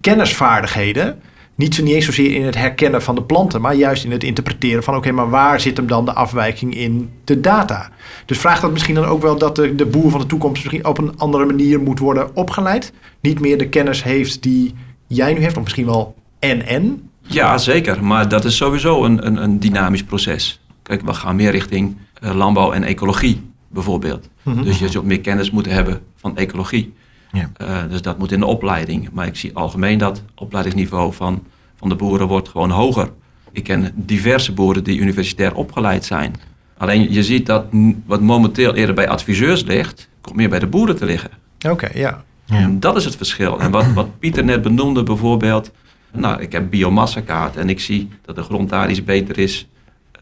[SPEAKER 2] kennisvaardigheden. Niet zo niet eens zozeer in het herkennen van de planten, maar juist in het interpreteren van oké, maar waar zit hem dan de afwijking in de data? Dus vraagt dat misschien dan ook wel dat de, de boer van de toekomst misschien op een andere manier moet worden opgeleid? Niet meer de kennis heeft die jij nu heeft, of misschien wel en-en?
[SPEAKER 5] Ja, zeker. Maar dat is sowieso een, een, een dynamisch proces. Kijk, we gaan meer richting uh, landbouw en ecologie bijvoorbeeld. Mm -hmm. Dus je zult meer kennis moeten hebben van ecologie. Ja. Uh, dus dat moet in de opleiding. Maar ik zie algemeen dat het opleidingsniveau van, van de boeren wordt gewoon hoger. Ik ken diverse boeren die universitair opgeleid zijn. Alleen je ziet dat wat momenteel eerder bij adviseurs ligt, komt meer bij de boeren te liggen.
[SPEAKER 2] Oké, okay, ja.
[SPEAKER 5] ja. Dat is het verschil. En wat, wat Pieter net benoemde bijvoorbeeld, nou, ik heb biomassakaart en ik zie dat de grond daar iets beter is.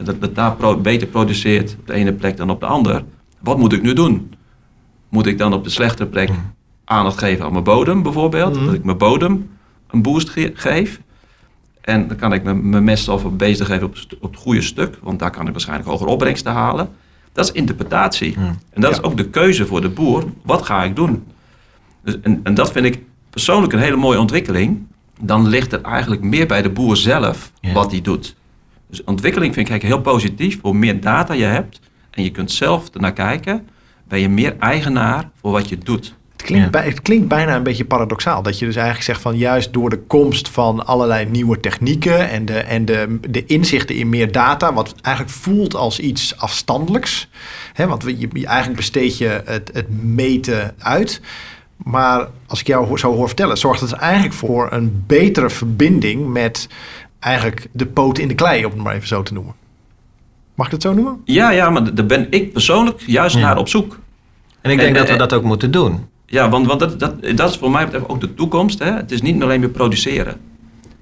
[SPEAKER 5] Dat het daar pro beter produceert op de ene plek dan op de andere. Wat moet ik nu doen? Moet ik dan op de slechte plek aandacht geven aan mijn bodem bijvoorbeeld.
[SPEAKER 2] Mhm.
[SPEAKER 5] Dat ik mijn bodem een boost ge- geef. En dan kan ik mijn mijn meststoffen bezig geven op, het goede stuk. Want daar kan ik waarschijnlijk hogere opbrengsten halen. Dat is interpretatie. En dat is ook de keuze voor de boer. Wat ga ik doen? Dus, en, en dat vind ik persoonlijk een hele mooie ontwikkeling. Dan ligt het eigenlijk meer bij de boer zelf
[SPEAKER 4] Ja.
[SPEAKER 5] wat hij doet. Dus ontwikkeling vind ik eigenlijk heel positief. Hoe meer data je hebt en je kunt zelf ernaar kijken, ben je meer eigenaar voor wat je doet.
[SPEAKER 2] Het klinkt,
[SPEAKER 4] Ja.
[SPEAKER 2] bij- het klinkt bijna een beetje paradoxaal. Dat je dus eigenlijk zegt van juist door de komst van allerlei nieuwe technieken en de, en de, de inzichten in meer data, wat eigenlijk voelt als iets afstandelijks. Hè, want je, je eigenlijk besteed je het, het meten uit. Maar als ik jou zo hoor vertellen, zorgt het eigenlijk voor een betere verbinding met eigenlijk de poot in de klei, om het maar even zo te noemen. Mag ik het zo noemen?
[SPEAKER 5] Ja, ja, maar daar ben ik persoonlijk juist
[SPEAKER 4] Ja.
[SPEAKER 5] naar op zoek.
[SPEAKER 4] En ik denk
[SPEAKER 5] En-
[SPEAKER 4] dat we
[SPEAKER 5] en-
[SPEAKER 4] dat ook moeten doen.
[SPEAKER 5] Ja, want, want dat, dat, dat is voor mij betreft ook de toekomst. Hè? Het is niet alleen meer produceren.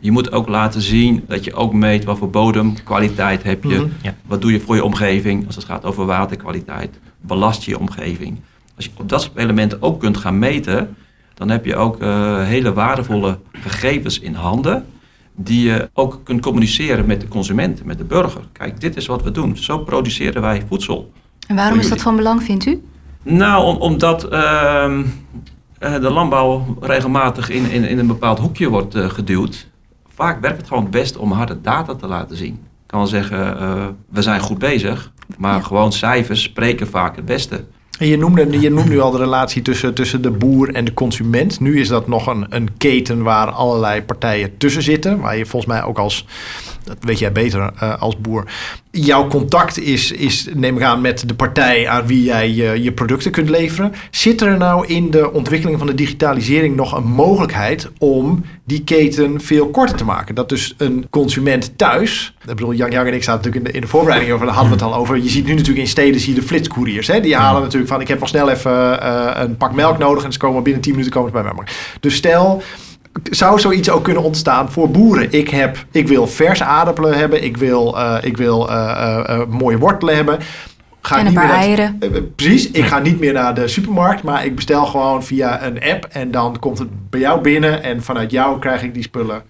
[SPEAKER 5] Je moet ook laten zien dat je ook meet wat voor bodemkwaliteit heb je.
[SPEAKER 2] Mhm.
[SPEAKER 4] Ja.
[SPEAKER 5] Wat doe je voor je omgeving als het gaat over waterkwaliteit. Belast je je omgeving. Als je op dat soort elementen ook kunt gaan meten, dan heb je ook eh, hele waardevolle gegevens in handen. Die je ook kunt communiceren met de consument, met de burger. Kijk, dit is wat we doen. Zo produceren wij voedsel.
[SPEAKER 3] En waarom is dat van belang, vindt u?
[SPEAKER 5] Nou, om- omdat ehm, eh, de landbouw regelmatig in, in, in een bepaald hoekje wordt eh, geduwd. Vaak werkt het gewoon het best om harde data te laten zien. Ik kan wel zeggen, we zijn goed bezig, maar
[SPEAKER 3] Ja.
[SPEAKER 5] gewoon cijfers spreken vaak het beste.
[SPEAKER 2] Je noemde, je noemt nu al de relatie tussen, tussen de boer en de consument. Nu is dat nog een, een keten waar allerlei partijen tussen zitten. Waar je volgens mij ook als, dat weet jij beter eh, als boer. Jouw contact is, is, neem ik aan, met de partij aan wie jij je, je producten kunt leveren. Zit er nou in de ontwikkeling van de digitalisering nog een mogelijkheid om die keten veel korter te maken? Dat dus een consument thuis, ik bedoel, Jan Jan en ik zaten natuurlijk in de, in de voorbereiding over, daar hadden we het al over. Je ziet nu natuurlijk in steden zie je de flitscouriers. Hè? Die halen natuurlijk van, ik heb nog snel even eh, een pak melk nodig en ze komen binnen 10 minuten komen ze bij mij. Dus stel, zou zoiets ook kunnen ontstaan voor boeren? Ik, heb, ik wil verse aardappelen hebben, ik wil, eh, ik wil eh, eh, mooie wortelen hebben. Ga
[SPEAKER 3] En een paar eieren.
[SPEAKER 2] precies, ik ga niet meer naar de supermarkt, maar ik bestel gewoon via een app en dan komt het bij jou binnen en vanuit jou krijg ik die spullen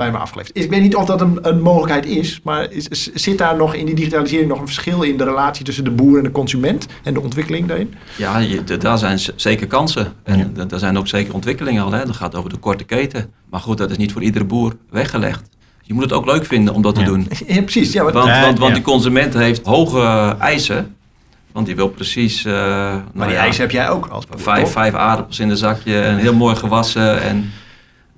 [SPEAKER 2] bij me afgeleverd. Ik weet niet of dat een, een mogelijkheid is, maar is, is- zit daar nog in die digitalisering nog een verschil in de relatie tussen de boer en de consument en de ontwikkeling daarin?
[SPEAKER 5] Ja, je, daar zijn zeker kansen. En daar zijn ook zeker ontwikkelingen al. Hè. Dat gaat over de korte keten. Maar goed, dat is niet voor iedere boer weggelegd. Je moet het ook leuk vinden om dat te
[SPEAKER 4] Ja.
[SPEAKER 5] doen.
[SPEAKER 2] Ja, precies. Ja, want-
[SPEAKER 5] Want, want, die consument heeft hoge eisen. Want die wil precies... eh,
[SPEAKER 2] maar
[SPEAKER 5] nou
[SPEAKER 2] die
[SPEAKER 5] ja,
[SPEAKER 2] eisen heb jij ook als boer,
[SPEAKER 5] vijf, vijf aardappels in een zakje en heel mooi gewassen. En,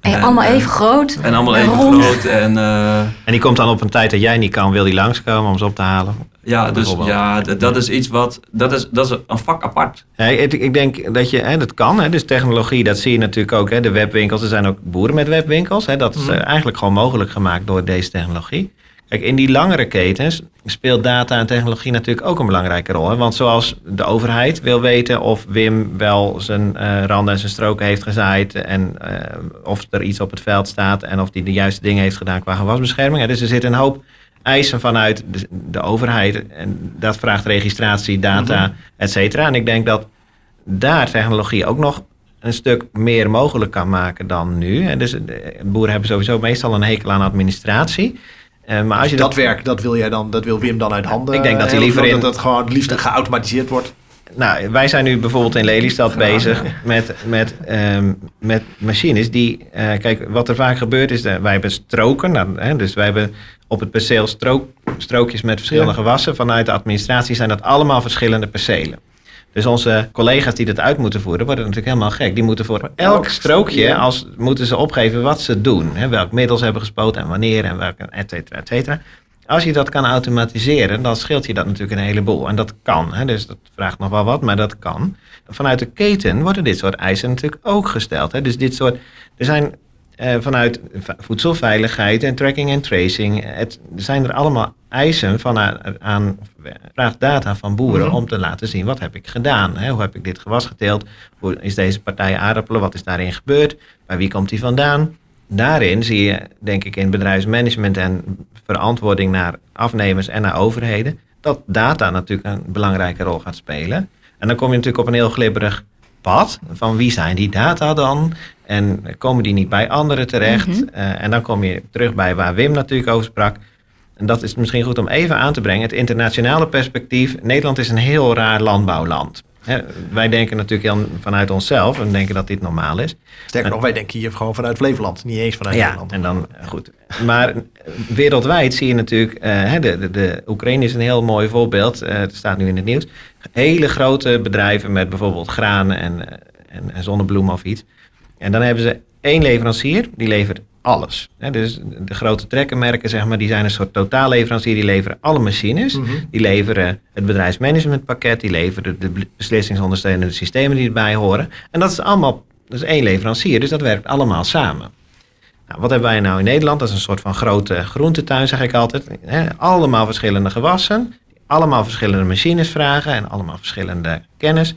[SPEAKER 3] En
[SPEAKER 5] en,
[SPEAKER 3] allemaal
[SPEAKER 5] eh,
[SPEAKER 3] even groot.
[SPEAKER 5] En allemaal
[SPEAKER 3] en
[SPEAKER 5] even
[SPEAKER 3] rond.
[SPEAKER 5] groot. En, eh,
[SPEAKER 4] En die komt dan op een tijd dat jij niet kan, wil die langskomen om ze op te halen.
[SPEAKER 5] ja, dus ja, dat is iets wat... Dat is, dat is een vak apart.
[SPEAKER 4] Ja, ik, ik denk dat je, hè, dat kan. Hè, dus technologie, dat zie je natuurlijk ook. Hè, de webwinkels, er zijn ook boeren met webwinkels. Hè, dat is
[SPEAKER 2] Mhm.
[SPEAKER 4] eh, eigenlijk gewoon mogelijk gemaakt door deze technologie. Kijk, in die langere ketens speelt data en technologie natuurlijk ook een belangrijke rol. Hè? Want zoals de overheid wil weten of Wim wel zijn eh, randen en zijn stroken heeft gezaaid. En eh, of er iets op het veld staat en of hij de juiste dingen heeft gedaan qua gewasbescherming. Hè? Dus er zit een hoop eisen vanuit de, de overheid. En dat vraagt registratie, data, et cetera. En ik denk dat daar technologie ook nog een stuk meer mogelijk kan maken dan nu. En dus de boeren hebben sowieso meestal een hekel aan administratie. Eh, maar als je
[SPEAKER 2] dat werk, dat wil jij dan, dat wil Wim dan uit handen.
[SPEAKER 4] Ik denk dat hij liever
[SPEAKER 2] dat
[SPEAKER 4] in-
[SPEAKER 2] dat gewoon het liefst geautomatiseerd wordt.
[SPEAKER 4] Nou, wij zijn nu bijvoorbeeld in Lelystad bezig met, met, ehm, met machines die... eh, kijk, wat er vaak gebeurt is, dat wij hebben stroken. Nou, hè, dus wij hebben op het perceel strook, strookjes met verschillende
[SPEAKER 2] Ja.
[SPEAKER 4] gewassen. Vanuit de administratie zijn dat allemaal verschillende percelen. Dus onze collega's die dat uit moeten voeren, worden natuurlijk helemaal gek. Die moeten voor elk
[SPEAKER 2] elk
[SPEAKER 4] strookje, als, moeten ze opgeven wat ze doen. Hè, welk middel ze hebben gespoten en wanneer en welke, et cetera, et cetera. Als je dat kan automatiseren, dan scheelt je dat natuurlijk een heleboel. En dat kan, hè, dus dat vraagt nog wel wat, maar dat kan. Vanuit de keten worden dit soort eisen natuurlijk ook gesteld. Hè. Dus dit soort, er zijn eh, vanuit voedselveiligheid en tracking en tracing, het, er zijn er allemaal eisen van aan, aan vraagt data van boeren
[SPEAKER 2] Mhm.
[SPEAKER 4] om te laten zien wat heb ik gedaan. Hè? Hoe heb ik dit gewas geteeld? Hoe is deze partij aardappelen? Wat is daarin gebeurd? Bij wie komt die vandaan? Daarin zie je, denk ik, in bedrijfsmanagement en verantwoording naar afnemers en naar overheden, dat data natuurlijk een belangrijke rol gaat spelen. En dan kom je natuurlijk op een heel glibberig pad van wie zijn die data dan? En komen die niet bij anderen terecht?
[SPEAKER 3] Mhm.
[SPEAKER 4] Eh, en dan kom je terug bij waar Wim natuurlijk over sprak. En dat is misschien goed om even aan te brengen. Het internationale perspectief. Nederland is een heel raar landbouwland. Hè, wij denken natuurlijk heel vanuit onszelf en denken dat dit normaal is.
[SPEAKER 2] Sterker nog, wij denken hier gewoon vanuit Flevoland, niet eens vanuit
[SPEAKER 4] Ja,
[SPEAKER 2] Nederland.
[SPEAKER 4] en dan goed. Maar eh, wereldwijd zie je natuurlijk, eh, hè, de, de, de Oekraïne is een heel mooi voorbeeld. eh, het staat nu in het nieuws. Hele grote bedrijven met bijvoorbeeld graan en, eh, en, en zonnebloemen of iets. En dan hebben ze één leverancier, die levert alles. Dus de grote trekkermerken, zeg maar, die zijn een soort totaalleverancier. Die leveren alle machines.
[SPEAKER 2] Mhm.
[SPEAKER 4] Die leveren het bedrijfsmanagementpakket. Die leveren de beslissingsondersteunende systemen die erbij horen. En dat is allemaal, dat is één leverancier. Dus dat werkt allemaal samen. Nou, wat hebben wij nou in Nederland? Dat is een soort van grote groentetuin, zeg ik altijd. Allemaal verschillende gewassen. Allemaal verschillende machines vragen. En allemaal verschillende kennis.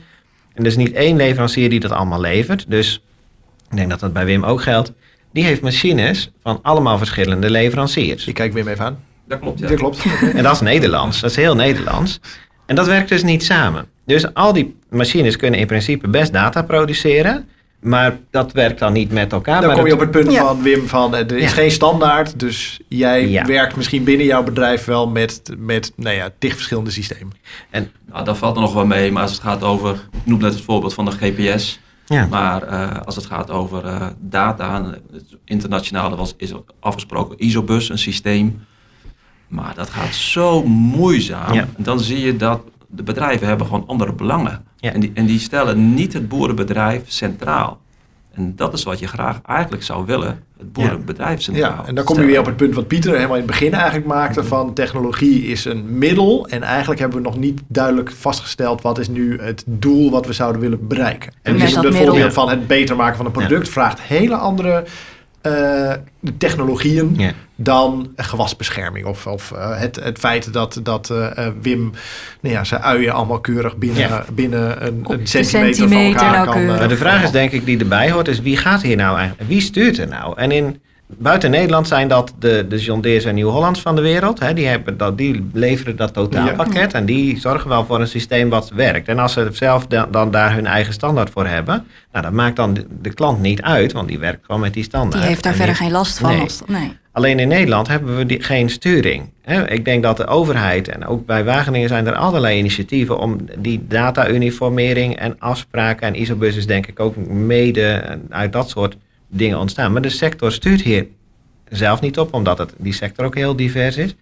[SPEAKER 4] En er is niet één leverancier die dat allemaal levert. Dus ik denk dat dat bij Wim ook geldt. Die heeft machines van allemaal verschillende leveranciers.
[SPEAKER 2] Ik kijk Wim even aan.
[SPEAKER 5] Dat klopt, ja.
[SPEAKER 2] Dat klopt.
[SPEAKER 4] En dat is Nederlands. Dat is heel Nederlands. En dat werkt dus niet samen. Dus al die machines kunnen in principe best data produceren. Maar dat werkt dan niet met elkaar.
[SPEAKER 2] Dan
[SPEAKER 4] maar
[SPEAKER 2] kom je op
[SPEAKER 4] het-
[SPEAKER 2] punt
[SPEAKER 3] Ja.
[SPEAKER 2] van Wim van eh, er is
[SPEAKER 4] Ja.
[SPEAKER 2] geen standaard. Dus jij
[SPEAKER 4] Ja.
[SPEAKER 2] werkt misschien binnen jouw bedrijf wel met, met nou ja, tig verschillende systemen.
[SPEAKER 5] Nou, dat valt er nog wel mee, maar als het gaat over, ik noem net het voorbeeld van de GPS,
[SPEAKER 4] Ja.
[SPEAKER 5] maar eh, als het gaat over eh, data, het internationaal was, is afgesproken ISOBUS, een systeem, maar dat gaat zo moeizaam.
[SPEAKER 4] Ja.
[SPEAKER 5] En dan zie je dat de bedrijven hebben gewoon andere belangen.
[SPEAKER 4] Ja.
[SPEAKER 5] En, die, en die stellen niet het boerenbedrijf centraal. En dat is wat je graag eigenlijk zou willen, het boerenbedrijf centraal.
[SPEAKER 2] Ja, en dan kom je weer op het punt wat Pieter helemaal in het begin eigenlijk maakte van technologie is een middel. En eigenlijk hebben we nog niet duidelijk vastgesteld wat is nu het doel wat we zouden willen bereiken. En
[SPEAKER 3] Met
[SPEAKER 2] dus
[SPEAKER 3] dat
[SPEAKER 2] bijvoorbeeld
[SPEAKER 3] middel.
[SPEAKER 2] van het beter maken van een product vraagt hele andere eh, technologieën
[SPEAKER 4] Ja.
[SPEAKER 2] dan gewasbescherming. Of, of eh, het, het feit dat, dat eh, Wim nou ja, zijn uien allemaal keurig binnen,
[SPEAKER 4] Ja.
[SPEAKER 2] binnen een, centimeter,
[SPEAKER 3] centimeter
[SPEAKER 2] van elkaar kan.
[SPEAKER 4] Maar de vraag is denk ik die erbij hoort, is wie gaat hier nou eigenlijk? Wie stuurt er nou? En in buiten Nederland zijn dat de, de John Deere's en Nieuw-Hollands van de wereld. Hè, die, hebben dat, die leveren dat totaalpakket en die zorgen wel voor een systeem wat werkt. En als ze zelf dan, dan daar hun eigen standaard voor hebben, nou, dat maakt dan de, de klant niet uit, want die werkt gewoon met die standaard.
[SPEAKER 3] Die heeft daar
[SPEAKER 4] En
[SPEAKER 3] verder
[SPEAKER 4] die-
[SPEAKER 3] geen last van.
[SPEAKER 4] Nee.
[SPEAKER 3] Als, nee.
[SPEAKER 4] Alleen in Nederland hebben we die, geen sturing. Ik denk dat de overheid en ook bij Wageningen zijn er allerlei initiatieven om die data-uniformering en afspraken en ISOBUS is denk ik ook mede uit dat soort dingen ontstaan. Maar de sector stuurt hier zelf niet op, omdat het, die sector ook heel divers is.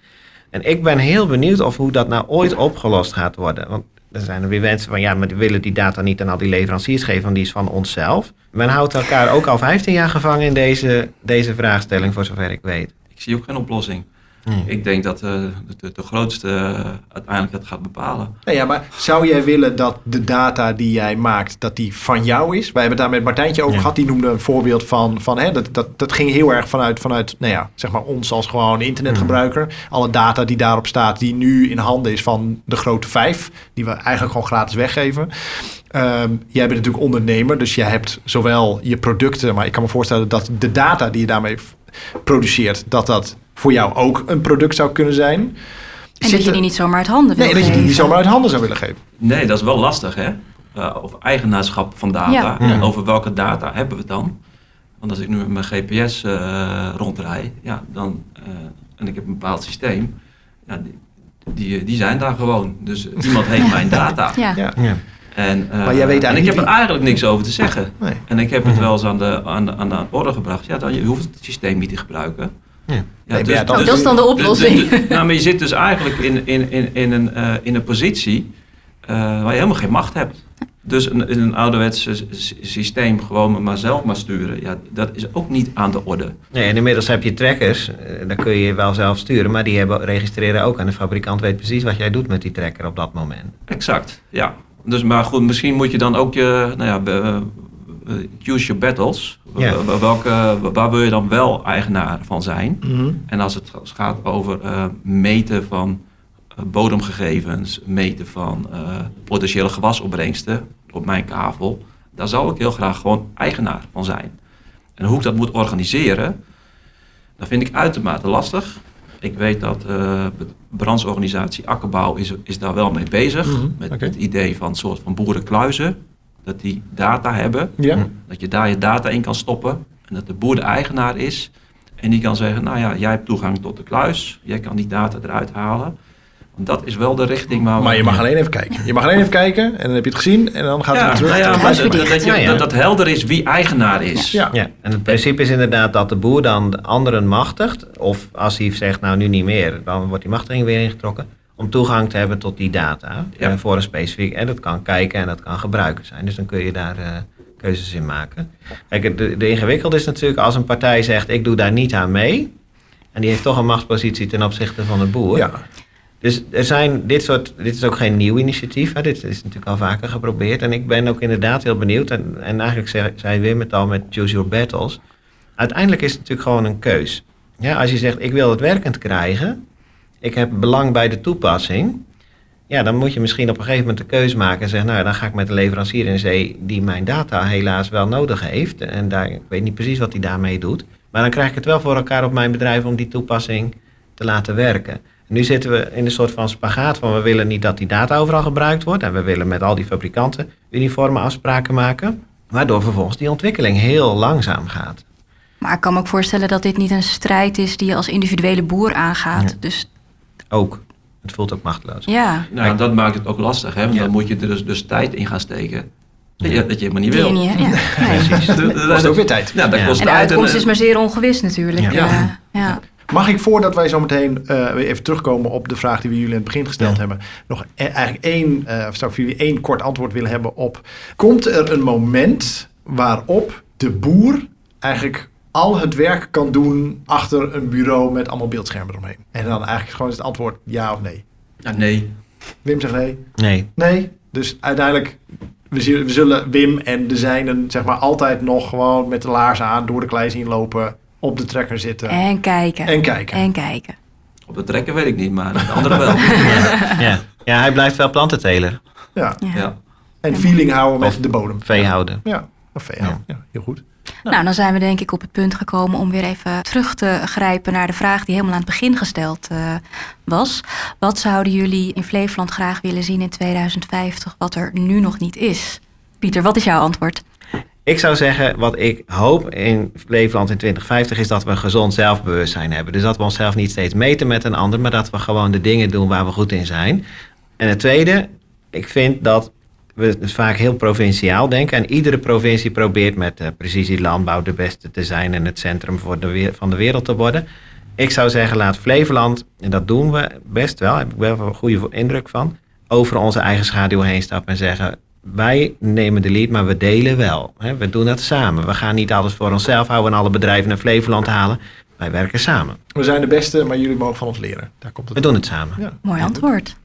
[SPEAKER 4] En ik ben heel benieuwd of hoe dat nou ooit opgelost gaat worden. Want er zijn er weer mensen van ja, maar die willen die data niet aan al die leveranciers geven, want die is van onszelf. Men houdt elkaar ook al 15 jaar gevangen in deze, deze vraagstelling, voor zover ik weet.
[SPEAKER 5] Ik zie ook geen oplossing.
[SPEAKER 4] Nee.
[SPEAKER 5] Ik denk dat eh, de, de grootste eh, uiteindelijk het gaat bepalen.
[SPEAKER 2] Nou ja, maar zou jij willen dat de data die jij maakt, dat die van jou is? Wij hebben het daar met Martijntje over
[SPEAKER 4] Ja.
[SPEAKER 2] gehad. Die noemde een voorbeeld van, van hè, dat, dat, dat ging heel erg vanuit, vanuit nou ja, zeg maar ons als gewoon internetgebruiker. Alle data die daarop staat, die nu in handen is van de grote vijf, die we eigenlijk gewoon gratis weggeven. Ehm, jij bent natuurlijk ondernemer, dus je hebt zowel je producten, maar ik kan me voorstellen dat de data die je daarmee produceert, dat dat voor jou ook een product zou kunnen zijn.
[SPEAKER 3] En dat je die niet zomaar uit handen wil
[SPEAKER 2] Nee, dat je die niet zomaar uit handen zou willen geven.
[SPEAKER 5] Nee, dat is wel lastig, hè? Uh, over eigenaarschap van data.
[SPEAKER 3] Ja.
[SPEAKER 5] En over welke data hebben we het dan? Want als ik nu met mijn GPS eh rondrij, ja, dan, eh, en ik heb een bepaald systeem, ja, die, die, die zijn daar gewoon. Dus iemand heeft mijn data.
[SPEAKER 3] Ja.
[SPEAKER 2] Ja.
[SPEAKER 4] Ja.
[SPEAKER 5] En, eh,
[SPEAKER 2] Maar jij weet
[SPEAKER 5] en ik heb er eigenlijk niks over te zeggen.
[SPEAKER 2] Nee.
[SPEAKER 5] En ik heb het wel eens aan de, aan de, aan de orde gebracht. Ja, dan, je hoeft het systeem niet te gebruiken.
[SPEAKER 4] Ja.
[SPEAKER 5] Ja,
[SPEAKER 2] dat
[SPEAKER 3] is dan de oplossing.
[SPEAKER 5] dus- dus- nou, maar je zit dus eigenlijk in, in, in, in, een, eh, in een positie eh, waar je helemaal geen macht hebt. Dus een, in een ouderwets systeem gewoon maar zelf maar sturen, ja, dat is ook niet aan de orde.
[SPEAKER 4] Nee, en inmiddels heb je trackers, eh, daar kun je wel zelf sturen, maar die hebben, registreren ook en de fabrikant weet precies wat jij doet met die tracker op dat moment.
[SPEAKER 5] Exact, ja. Dus, maar goed, misschien moet je dan ook je, nou ja, choose your battles.
[SPEAKER 4] Ja.
[SPEAKER 5] Welke, waar wil je dan wel eigenaar van zijn?
[SPEAKER 2] Mhm.
[SPEAKER 5] En als het gaat over eh, meten van eh, bodemgegevens, meten van eh, potentiële gewasopbrengsten op mijn kavel, daar zou ik heel graag gewoon eigenaar van zijn. En hoe ik dat moet organiseren, dat vind ik uitermate lastig. Ik weet dat eh, de brandsorganisatie Akkerbouw is, is daar wel mee bezig.
[SPEAKER 2] Mhm,
[SPEAKER 5] Met het idee van een soort van boerenkluizen. Dat die data hebben.
[SPEAKER 2] Ja.
[SPEAKER 5] Dat je daar je data in kan stoppen. En dat de boer de eigenaar is. En die kan zeggen, nou ja, jij hebt toegang tot de kluis. Jij kan die data eruit halen. Want dat is wel de richting waar we...
[SPEAKER 2] Maar je mag alleen even kijken. Je mag alleen even kijken en dan heb je het gezien en dan gaat het weer terug.
[SPEAKER 5] nou ja, maar dat, dat, je- dat, dat helder is wie eigenaar is.
[SPEAKER 2] Ja.
[SPEAKER 4] Ja, en het principe is inderdaad dat de boer dan de anderen machtigt. Of als hij zegt, nou nu niet meer, dan wordt die machtiging weer ingetrokken. Om toegang te hebben tot die data.
[SPEAKER 5] Ja.
[SPEAKER 4] eh, voor een specifiek. En dat kan kijken en dat kan gebruiken zijn. Dus dan kun je daar eh, keuzes in maken. Kijk, de, de ingewikkelde is natuurlijk als een partij zegt, ik doe daar niet aan mee. En die heeft toch een machtspositie ten opzichte van de boer.
[SPEAKER 2] Ja.
[SPEAKER 4] Dus er zijn dit soort, dit is ook geen nieuw initiatief. Hè. Dit is natuurlijk al vaker geprobeerd. En ik ben ook inderdaad heel benieuwd. En, en eigenlijk zei, zei Wim het al met Choose Your Battles. Uiteindelijk is het natuurlijk gewoon een keus. Ja, als je zegt, ik wil het werkend krijgen. Ik heb belang bij de toepassing. Ja, dan moet je misschien op een gegeven moment de keus maken. En zeggen, nou dan ga ik met de leverancier in zee die mijn data helaas wel nodig heeft. En daar, ik weet niet precies wat hij daarmee doet. Maar dan krijg ik het wel voor elkaar op mijn bedrijf om die toepassing te laten werken. En nu zitten we in een soort van spagaat van we willen niet dat die data overal gebruikt wordt. En we willen met al die fabrikanten uniforme afspraken maken. Waardoor vervolgens die ontwikkeling heel langzaam gaat.
[SPEAKER 3] Maar ik kan me ook voorstellen dat dit niet een strijd is die je als individuele boer aangaat.
[SPEAKER 4] Ja.
[SPEAKER 3] Dus
[SPEAKER 4] Ook. Het voelt ook machteloos.
[SPEAKER 3] ja,
[SPEAKER 5] Nou, dat maakt het ook lastig, hè? want
[SPEAKER 4] Ja.
[SPEAKER 5] dan moet je er dus, dus tijd in gaan steken. Dat je, dat je helemaal niet wil.
[SPEAKER 3] je niet, ja. Nee.
[SPEAKER 4] Precies.
[SPEAKER 5] Dat- dat-
[SPEAKER 2] Dat kost ook weer tijd.
[SPEAKER 5] Ja, dat
[SPEAKER 4] Ja.
[SPEAKER 5] kost
[SPEAKER 3] En de uitkomst
[SPEAKER 5] en-
[SPEAKER 3] is maar zeer ongewis natuurlijk.
[SPEAKER 4] Ja.
[SPEAKER 3] Ja. ja.
[SPEAKER 2] Mag ik voordat wij zo meteen eh, weer even terugkomen op de vraag die we jullie in het begin gesteld
[SPEAKER 4] Ja.
[SPEAKER 2] hebben, nog e- eigenlijk één, eh, of zou ik voor jullie één kort antwoord willen hebben op. Komt er een moment waarop de boer eigenlijk al het werk kan doen achter een bureau met allemaal beeldschermen eromheen? En dan eigenlijk gewoon is het antwoord ja of nee.
[SPEAKER 5] Ja, nee.
[SPEAKER 2] Wim zegt nee.
[SPEAKER 4] Nee.
[SPEAKER 2] Nee. Dus uiteindelijk, we zullen, Wim en de zijnen zeg maar altijd nog gewoon met de laarzen aan door de klei zien lopen, op de trekker zitten en,
[SPEAKER 3] En kijken.
[SPEAKER 2] kijken.
[SPEAKER 3] En kijken.
[SPEAKER 5] Op de trekken weet ik niet, maar de andere wel.
[SPEAKER 4] Ja. ja, hij blijft wel plantenteler.
[SPEAKER 2] Ja.
[SPEAKER 3] Ja.
[SPEAKER 5] Ja.
[SPEAKER 2] En feeling houden met
[SPEAKER 4] Of
[SPEAKER 2] de bodem.
[SPEAKER 4] Vee houden.
[SPEAKER 2] Ja, of vee houden. Ja. heel goed.
[SPEAKER 3] Nou, dan zijn we denk ik op het punt gekomen om weer even terug te grijpen naar de vraag die helemaal aan het begin gesteld eh, was. Wat zouden jullie in Flevoland graag willen zien in 2050 wat er nu nog niet is? Pieter, wat is jouw antwoord?
[SPEAKER 4] Ik zou zeggen, wat ik hoop in Flevoland in 2050 is dat we een gezond zelfbewustzijn hebben. Dus dat we onszelf niet steeds meten met een ander, maar dat we gewoon de dingen doen waar we goed in zijn. En het tweede, ik vind dat we dus vaak heel provinciaal denken. En iedere provincie probeert met uh, precisielandbouw de beste te zijn en het centrum voor de weer, van de wereld te worden. Ik zou zeggen, laat Flevoland, en dat doen we best wel, daar heb ik wel een goede indruk van, over onze eigen schaduw heen stappen en zeggen, wij nemen de lead, maar we delen wel. Hè? We doen dat samen. We gaan niet alles voor onszelf houden en alle bedrijven naar Flevoland halen. Wij werken samen.
[SPEAKER 2] We zijn de beste, maar jullie mogen van ons leren. Daar komt het
[SPEAKER 4] We doen het samen.
[SPEAKER 2] Ja.
[SPEAKER 3] Mooi antwoord.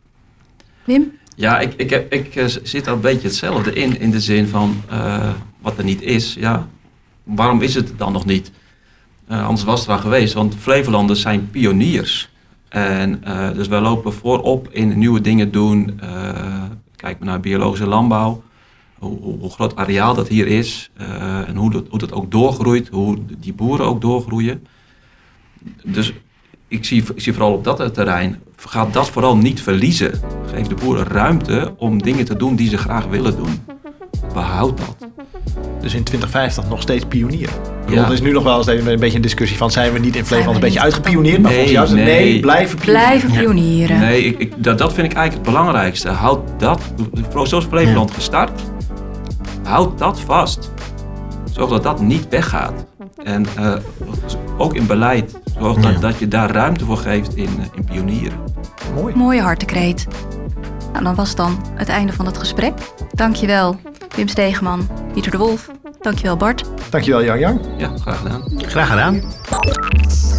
[SPEAKER 3] Wim?
[SPEAKER 5] Ja, ik, ik, heb, ik uh, zit er een beetje hetzelfde in. In de zin van uh, wat er niet is. Ja, waarom is het dan nog niet? Uh, anders was het er geweest. Want Flevolanders zijn pioniers. En dus wij lopen voorop in nieuwe dingen doen. Kijk maar naar biologische landbouw. Hoe, groot areaal dat hier is. En hoe hoe dat ook doorgroeit. Hoe die boeren ook doorgroeien. Dus ik zie, ik zie vooral op dat terrein, ga dat vooral niet verliezen. Geef de boeren ruimte om dingen te doen die ze graag willen doen. Behoud dat.
[SPEAKER 2] Dus in 2050 nog steeds pionier.
[SPEAKER 5] Ja.
[SPEAKER 2] Er is nu nog wel eens een beetje een discussie van... zijn we niet in Flevoland een beetje uitgepioneerd? Maar
[SPEAKER 5] Nee,
[SPEAKER 2] volgens jou is het nee,
[SPEAKER 5] nee.
[SPEAKER 2] blijven pionieren.
[SPEAKER 3] Blijven pionieren.
[SPEAKER 5] Nee, ik, ik, dat, dat vind ik eigenlijk het belangrijkste. Houd dat, zoals Flevoland gestart, houd dat vast. Zorg dat dat niet weggaat. En uh, ook in beleid, zorg dat,
[SPEAKER 4] Ja.
[SPEAKER 5] dat je daar ruimte voor geeft in, uh, in pionieren.
[SPEAKER 2] Mooi.
[SPEAKER 3] Mooie hartekreet. Nou, dan was het dan het einde van het gesprek. Dankjewel Wim Stegeman, Pieter de Wolf. Dankjewel Bart.
[SPEAKER 2] Dankjewel Jan Jan.
[SPEAKER 5] Ja, graag gedaan.
[SPEAKER 4] Graag gedaan.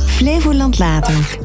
[SPEAKER 1] Flevoland Later.